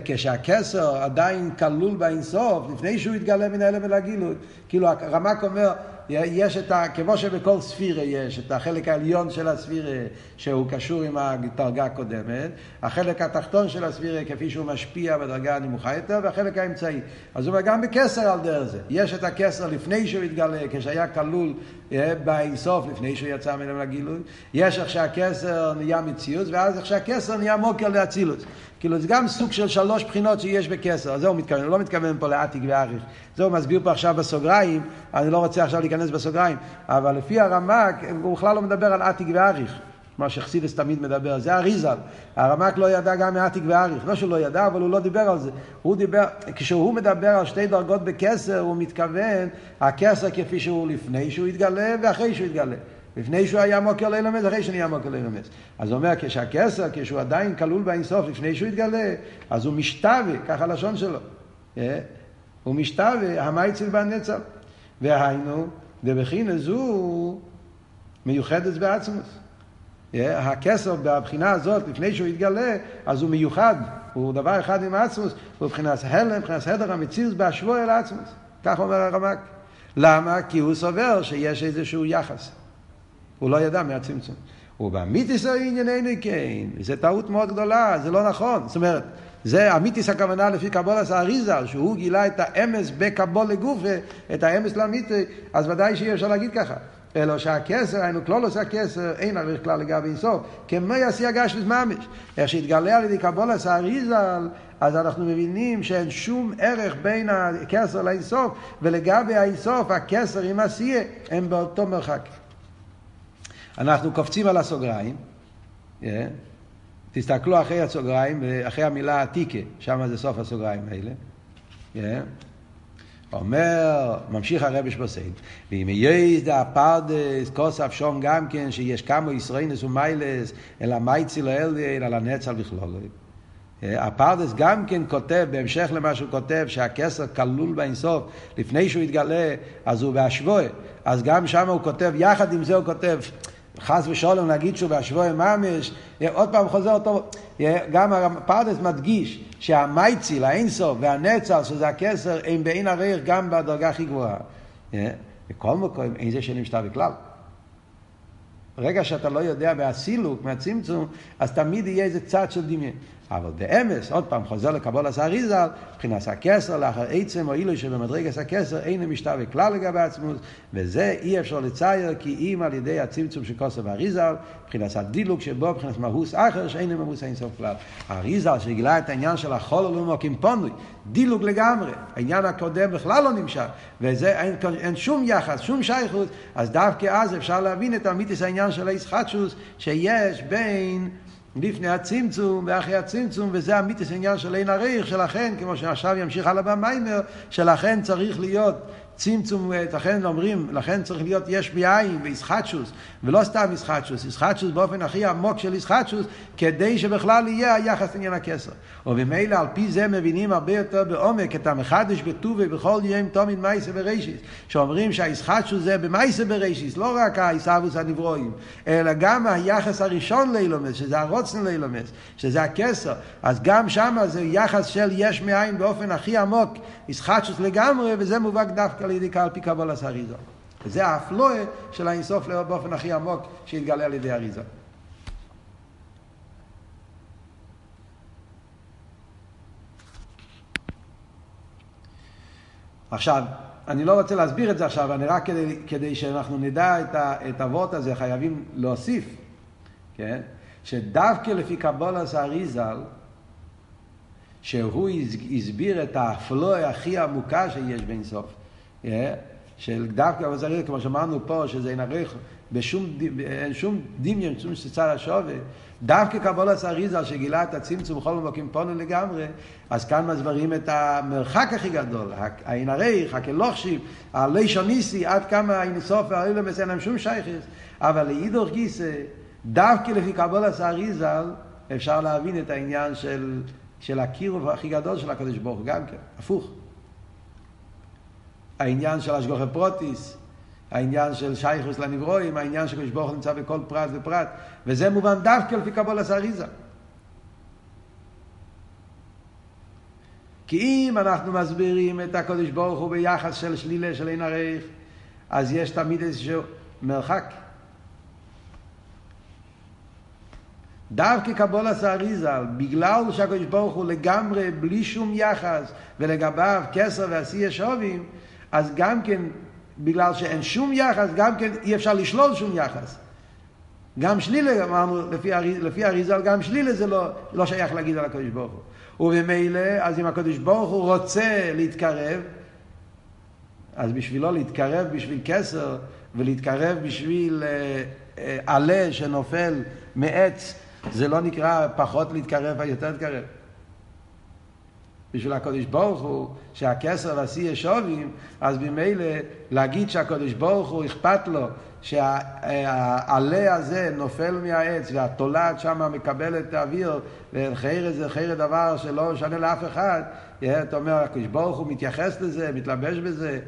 כשהכסר עדיין כלול באינסוף, לפני שהוא יתגלה מן האלה ולגילוי, כאילו הרמק אומר, יש את ה... כמו שבכל ספירה יש את החלק העליון של הספירה שהוא קשור עם הדרגה הקודמת, החלק התחתון של הספירה כפי שהוא משפיע בדרגה הנמוכה יותר, והחלק האמצעי. אז הוא אומר גם בכסר על דרך זה. יש את הכסר לפני שהוא התגלה, כשהיה כלול אה, באינסוף, לפני שהוא יצא ממנו לגילוי. יש איך שהכסר נהיה מציאות, ואז איך שהכסר נהיה מוקר לאצילות. כאילו זה גם סוג של שלוש בחינות שיש בכסר, אז זה הוא מתכוון, הוא לא מתכוון פה לעתיק ואריך. זה הוא מסביר פה עכשיו בסוגריים, אני לא רוצה עכשיו להיכנס בסוגריים, אבל לפי הרמק, הוא בכלל לא מדבר על עתיק ואריך. מה שחסידס תמיד מדבר, זה אריזל. הרמק לא ידע גם מעתיק ואריך. לא שהוא לא ידע, אבל הוא לא דיבר על זה. הוא דיבר, כשהוא מדבר על שתי דרגות בכסר, הוא מתכוון, הכסר כפי שהוא לפני שהוא יתגלה ואחרי שהוא יתגלה. לפני שהוא היה מוקר לילמס, אחרי שנהיה מוקר לילמס. אז הוא אומר, כשהכסר, כשהוא עדיין כלול באינסוף, לפני שהוא יתגלה, אז הוא משתווה, ככה הלשון שלו. אה? הוא משתווה, המייציל בנצל. והיינו, דבחינה זו מיוחדת בעצמוס. אה? הכסר בבחינה הזאת, לפני שהוא יתגלה, אז הוא מיוחד, הוא דבר אחד עם עצמוס, הוא מבחינת הלם, מבחינת הדר המציאות בהשווי אל עצמוס. כך אומר הרמק. למה? כי הוא סובר שיש איזשהו יחס. הוא לא ידע מהצמצום. ובאמיתיס הענייננו כן, זו טעות מאוד גדולה, זה לא נכון. זאת אומרת, זה אמיתיס הכוונה לפי קבולס האריזל, שהוא גילה את האמס בקבול לגופה, את האמס לאמיתי, אז ודאי שאי אפשר להגיד ככה. אלא שהכסר, היינו כלולוס הכסר, אין ערך כלל לגבי אינסוף. כמו יעשי הגש ממש. איך שהתגלה על ידי קבולס האריזל, אז אנחנו מבינים שאין שום ערך בין הכסר לאינסוף, ולגבי האינסוף, הכסר עם עשייה, הם באותו מרחק. אנחנו קופצים על הסוגריים, Yeah. תסתכלו אחרי הסוגריים, אחרי המילה עתיקה, שם זה סוף הסוגריים האלה. Yeah. אומר, ממשיך הרבי שבוסיין, ואם יש דה הפרדס, כוס אף גם כן, שיש כמה ישראלס ומיילס, אלא מייצי לא אל על הנצל בכלול. הפרדס גם כן כותב, בהמשך למה שהוא כותב, שהכסר כלול באינסוף, לפני שהוא יתגלה, אז הוא בהשוואה. אז גם שם הוא כותב, יחד עם זה הוא כותב, חס ושלום להגיד שהוא בהשוואה ממש, עוד פעם חוזר אותו, גם הפרדס מדגיש שהמייציל, האינסוף והנצר, שזה הכסר, הם בעין הריח גם בדרגה הכי גבוהה. בכל מקום, אין זה שנמשתה בכלל. ברגע שאתה לא יודע מהסילוק, מהצמצום, אז תמיד יהיה איזה צד של דמיין. אבל באמס, עוד פעם, חוזר לקבול עשה אריזל, מבחינת הכסר, לאחר עצם או אילו שבמדרגת הכסר אין משתווה כלל לגבי עצמות, וזה אי אפשר לצייר כי אם על ידי הצמצום של כוסר ואריזל, מבחינת הדילוג שבו, מבחינת מהוס אחר, שאין ממוס אין סוף כלל. האריזל שגילה את העניין של החול ולמוקים פונוי, דילוג לגמרי, העניין הקודם בכלל לא נמשך, וזה אין, אין שום יחס, שום שייכות, אז דווקא אז אפשר להבין את אמיתיס העניין של הישחטשוס שיש בין לפני הצמצום ואחרי הצמצום, וזה המיתוס העניין של אין הריח, שלכן, כמו שעכשיו ימשיך הלאה במיימר, שלכן צריך להיות צמצום, לכן אומרים, לכן צריך להיות יש מאין וישחטשוס, ולא סתם ישחטשוס, ישחטשוס באופן הכי עמוק של ישחטשוס, כדי שבכלל יהיה היחס לעניין הכסר. וממילא על פי זה מבינים הרבה יותר בעומק את המחדש בטובי בכל יום תומין מייסה בראשיס, שאומרים שהישחטשוס זה במייסה בראשיס, לא רק העיסאוווס הנברואים, אלא גם היחס הראשון לאילומס, שזה הרוצן לאילומס, שזה הכסר, אז גם שם זה יחס של יש מאין באופן הכי עמוק, ישחטשוס לגמרי, וזה מובהק דווקא על ידי על פי קבלת אריזה. וזה האפלואה של האינסוף באופן הכי עמוק שהתגלה על ידי אריזה. עכשיו, אני לא רוצה להסביר את זה עכשיו, אני רק כדי, כדי שאנחנו נדע את, ה, הוורט הזה, חייבים להוסיף, כן? שדווקא לפי קבולת האריזל, שהוא הסביר את האפלואה הכי עמוקה שיש באינסוף. של דווקא בזריח, כמו שאמרנו פה, שזה אין ערך בשום, אין שום דמיון, שום צד השווה, דווקא קבולת אריזה שגילה את הצמצום בכל מקום פונו לגמרי, אז כאן מסברים את המרחק הכי גדול, האין ערך, הכלוכשיב, הלישוניסי, עד כמה האינסוף והאילומס אין להם שום שייכס, אבל לאידוך גיסא, דווקא לפי קבולת אריזה, אפשר להבין את העניין של, של הקירוב הכי גדול של הקדוש ברוך גם כן, הפוך. העניין של השגוחי פרוטיס, העניין של שייכוס לנברואים, העניין שקדוש ברוך נמצא בכל פרט ופרט, וזה מובן דווקא לפי קבול הסריזה. כי אם אנחנו מסבירים את הקדוש ברוך הוא ביחס של שלילה של אין ערך, אז יש תמיד איזשהו מרחק. דווקא קבול אריזה, בגלל שהקדוש ברוך הוא לגמרי בלי שום יחס ולגביו כסר ועשייה שובים, אז גם כן, בגלל שאין שום יחס, גם כן אי אפשר לשלול שום יחס. גם שלילה, אמרנו, לפי, לפי אריזל, גם שלילה זה לא, לא שייך להגיד על הקדוש ברוך הוא. וממילא, אז אם הקדוש ברוך הוא רוצה להתקרב, אז בשבילו להתקרב בשביל כסר, ולהתקרב בשביל אה, אה, עלה שנופל מעץ, זה לא נקרא פחות להתקרב, יותר להתקרב. בשביל הקודש ברוך הוא, שהכסר והשיא שווים, אז ממילא להגיד שהקודש ברוך הוא אכפת לו שהעלה הזה נופל מהעץ והתולעת שם מקבלת את האוויר וחיר זה חיר דבר שלא משנה לאף אחד, אתה אומר הקודש ברוך הוא מתייחס לזה, מתלבש בזה.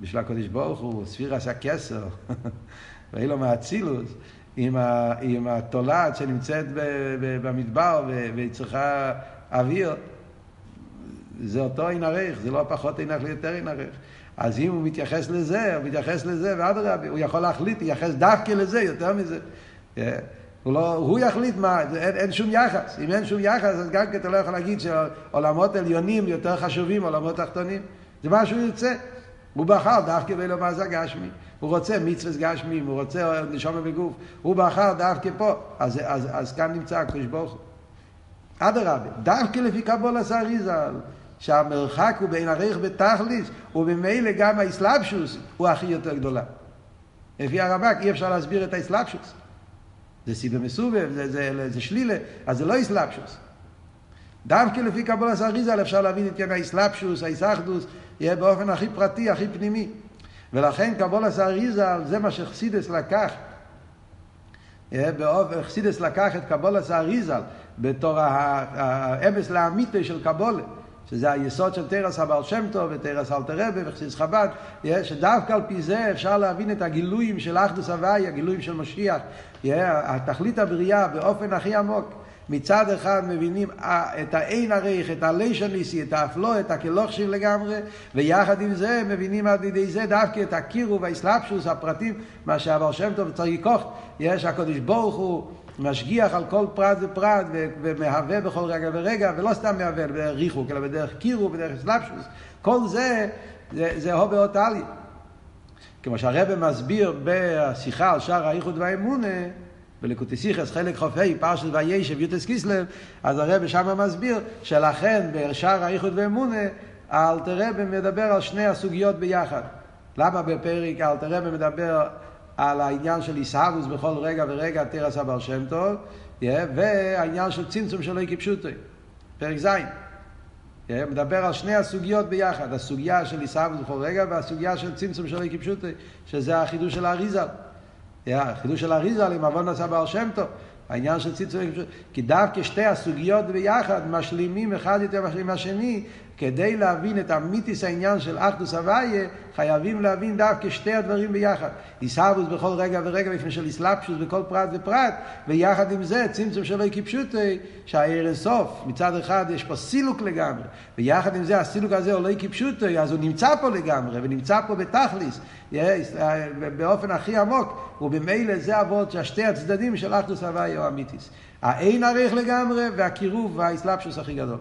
בשביל הקודש ברוך הוא, ספיר עשה כסר, ואין לו מאצילוס. עם, עם התולעת שנמצאת במדבר והיא צריכה אוויר, זה אותו אין ערך, זה לא פחות אין ערך, יותר אין ערך. אז אם הוא מתייחס לזה, הוא מתייחס לזה, ואדרבה, הוא יכול להחליט, להתייחס דווקא לזה, יותר מזה. אה, הוא, לא, הוא יחליט מה, אין, אין שום יחס. אם אין שום יחס, אז גם כי אתה לא יכול להגיד שעולמות עליונים יותר חשובים מעולמות תחתונים. זה מה שהוא ירצה. הוא בחר דווקא באלו מה זה גשמי. הוא רוצה מצווה גשמים, הוא רוצה נשום בגוף. הוא בחר דווקא פה. אז, אז, אז כאן נמצא הקדוש ברוך הוא. אדרבה, דווקא לפי קבול עשה אריזל. שהמרחק הוא בין הריח בתכליס, וממילא גם האסלאפשוס הוא הכי יותר גדולה. לפי הרמק אי אפשר להסביר את האסלאפשוס. זה סיבה מסובב, זה, זה, זה, זה שלילה, אז זה לא איסלאפשוס. דווקא לפי קבולת אריזל אפשר להבין את כן האיסלאפשוס, האיסאחדוס, יהיה באופן הכי פרטי, הכי פנימי. ולכן קבולת אריזל זה מה שחסידס לקח. חסידס לקח את קבולת אריזל בתור האמס לאמיתי של קבולת. שזה היסוד של תרס הבעל שם טוב ותרס אלתר רבי וחסיס חב"ד, שדווקא על פי זה אפשר להבין את הגילויים של אחדוס הוואי, הגילויים של משיח, התכלית הבריאה באופן הכי עמוק. מצד אחד מבינים אה, את האין עריך, את הלישניסי, את האפלו, את הכלוכשיב לגמרי, ויחד עם זה מבינים על ידי זה דווקא את הקירוב, האסלאפשוס, הפרטים, מה שהבר שם טוב צריך לקוח. יש הקדוש ברוך הוא משגיח על כל פרט ופרט ומהווה בכל רגע ורגע, ולא סתם מהווה בדרך ריחוק, אלא בדרך קירו, בדרך אסלאפשוס. כל זה, זה, זה הובה אותלי. כמו שהרבא מסביר בשיחה על שער האיחוד והאמונה, בלקוטיסיכס חלק חופי פרשת וישב יוטס קיסלב, אז הרב שם מסביר שלכן בשער האיחוד ואמונה האלתר רבי מדבר על שני הסוגיות ביחד. למה בפרק האלתר רבי מדבר על העניין של איסהבוס בכל רגע ורגע תרס הבר שם טוב, והעניין של צמצום שלא יקפשוטו, פרק ז'. מדבר על שני הסוגיות ביחד, הסוגיה של איסהבוס בכל רגע והסוגיה של צמצום שלא יקפשוטו, שזה החידוש של האריזל. החידוש של האריזל עם עוון עשה בעל שם טוב, העניין של ציצור, כי דווקא שתי הסוגיות ביחד משלימים אחד יותר משלים מהשני, כדי להבין את אמיתיס העניין של אחדוס הוויה, חייבים להבין דווקא שתי הדברים ביחד. איסהבוס בכל רגע ורגע בפני של איסלאפשוס בכל פרט ופרט, ויחד עם זה צמצום שלא קיפשוטי, שהעיר אינסוף, מצד אחד יש פה סילוק לגמרי, ויחד עם זה הסילוק הזה הוא לא קיפשוטי, אז הוא נמצא פה לגמרי, ונמצא פה בתכליס, באופן הכי עמוק, ובמילא זה אבות שהשתי הצדדים של אחדוס הוויה או אמיתיס. האין ערך לגמרי והקירוב והאסלאפשוס הכי גדול.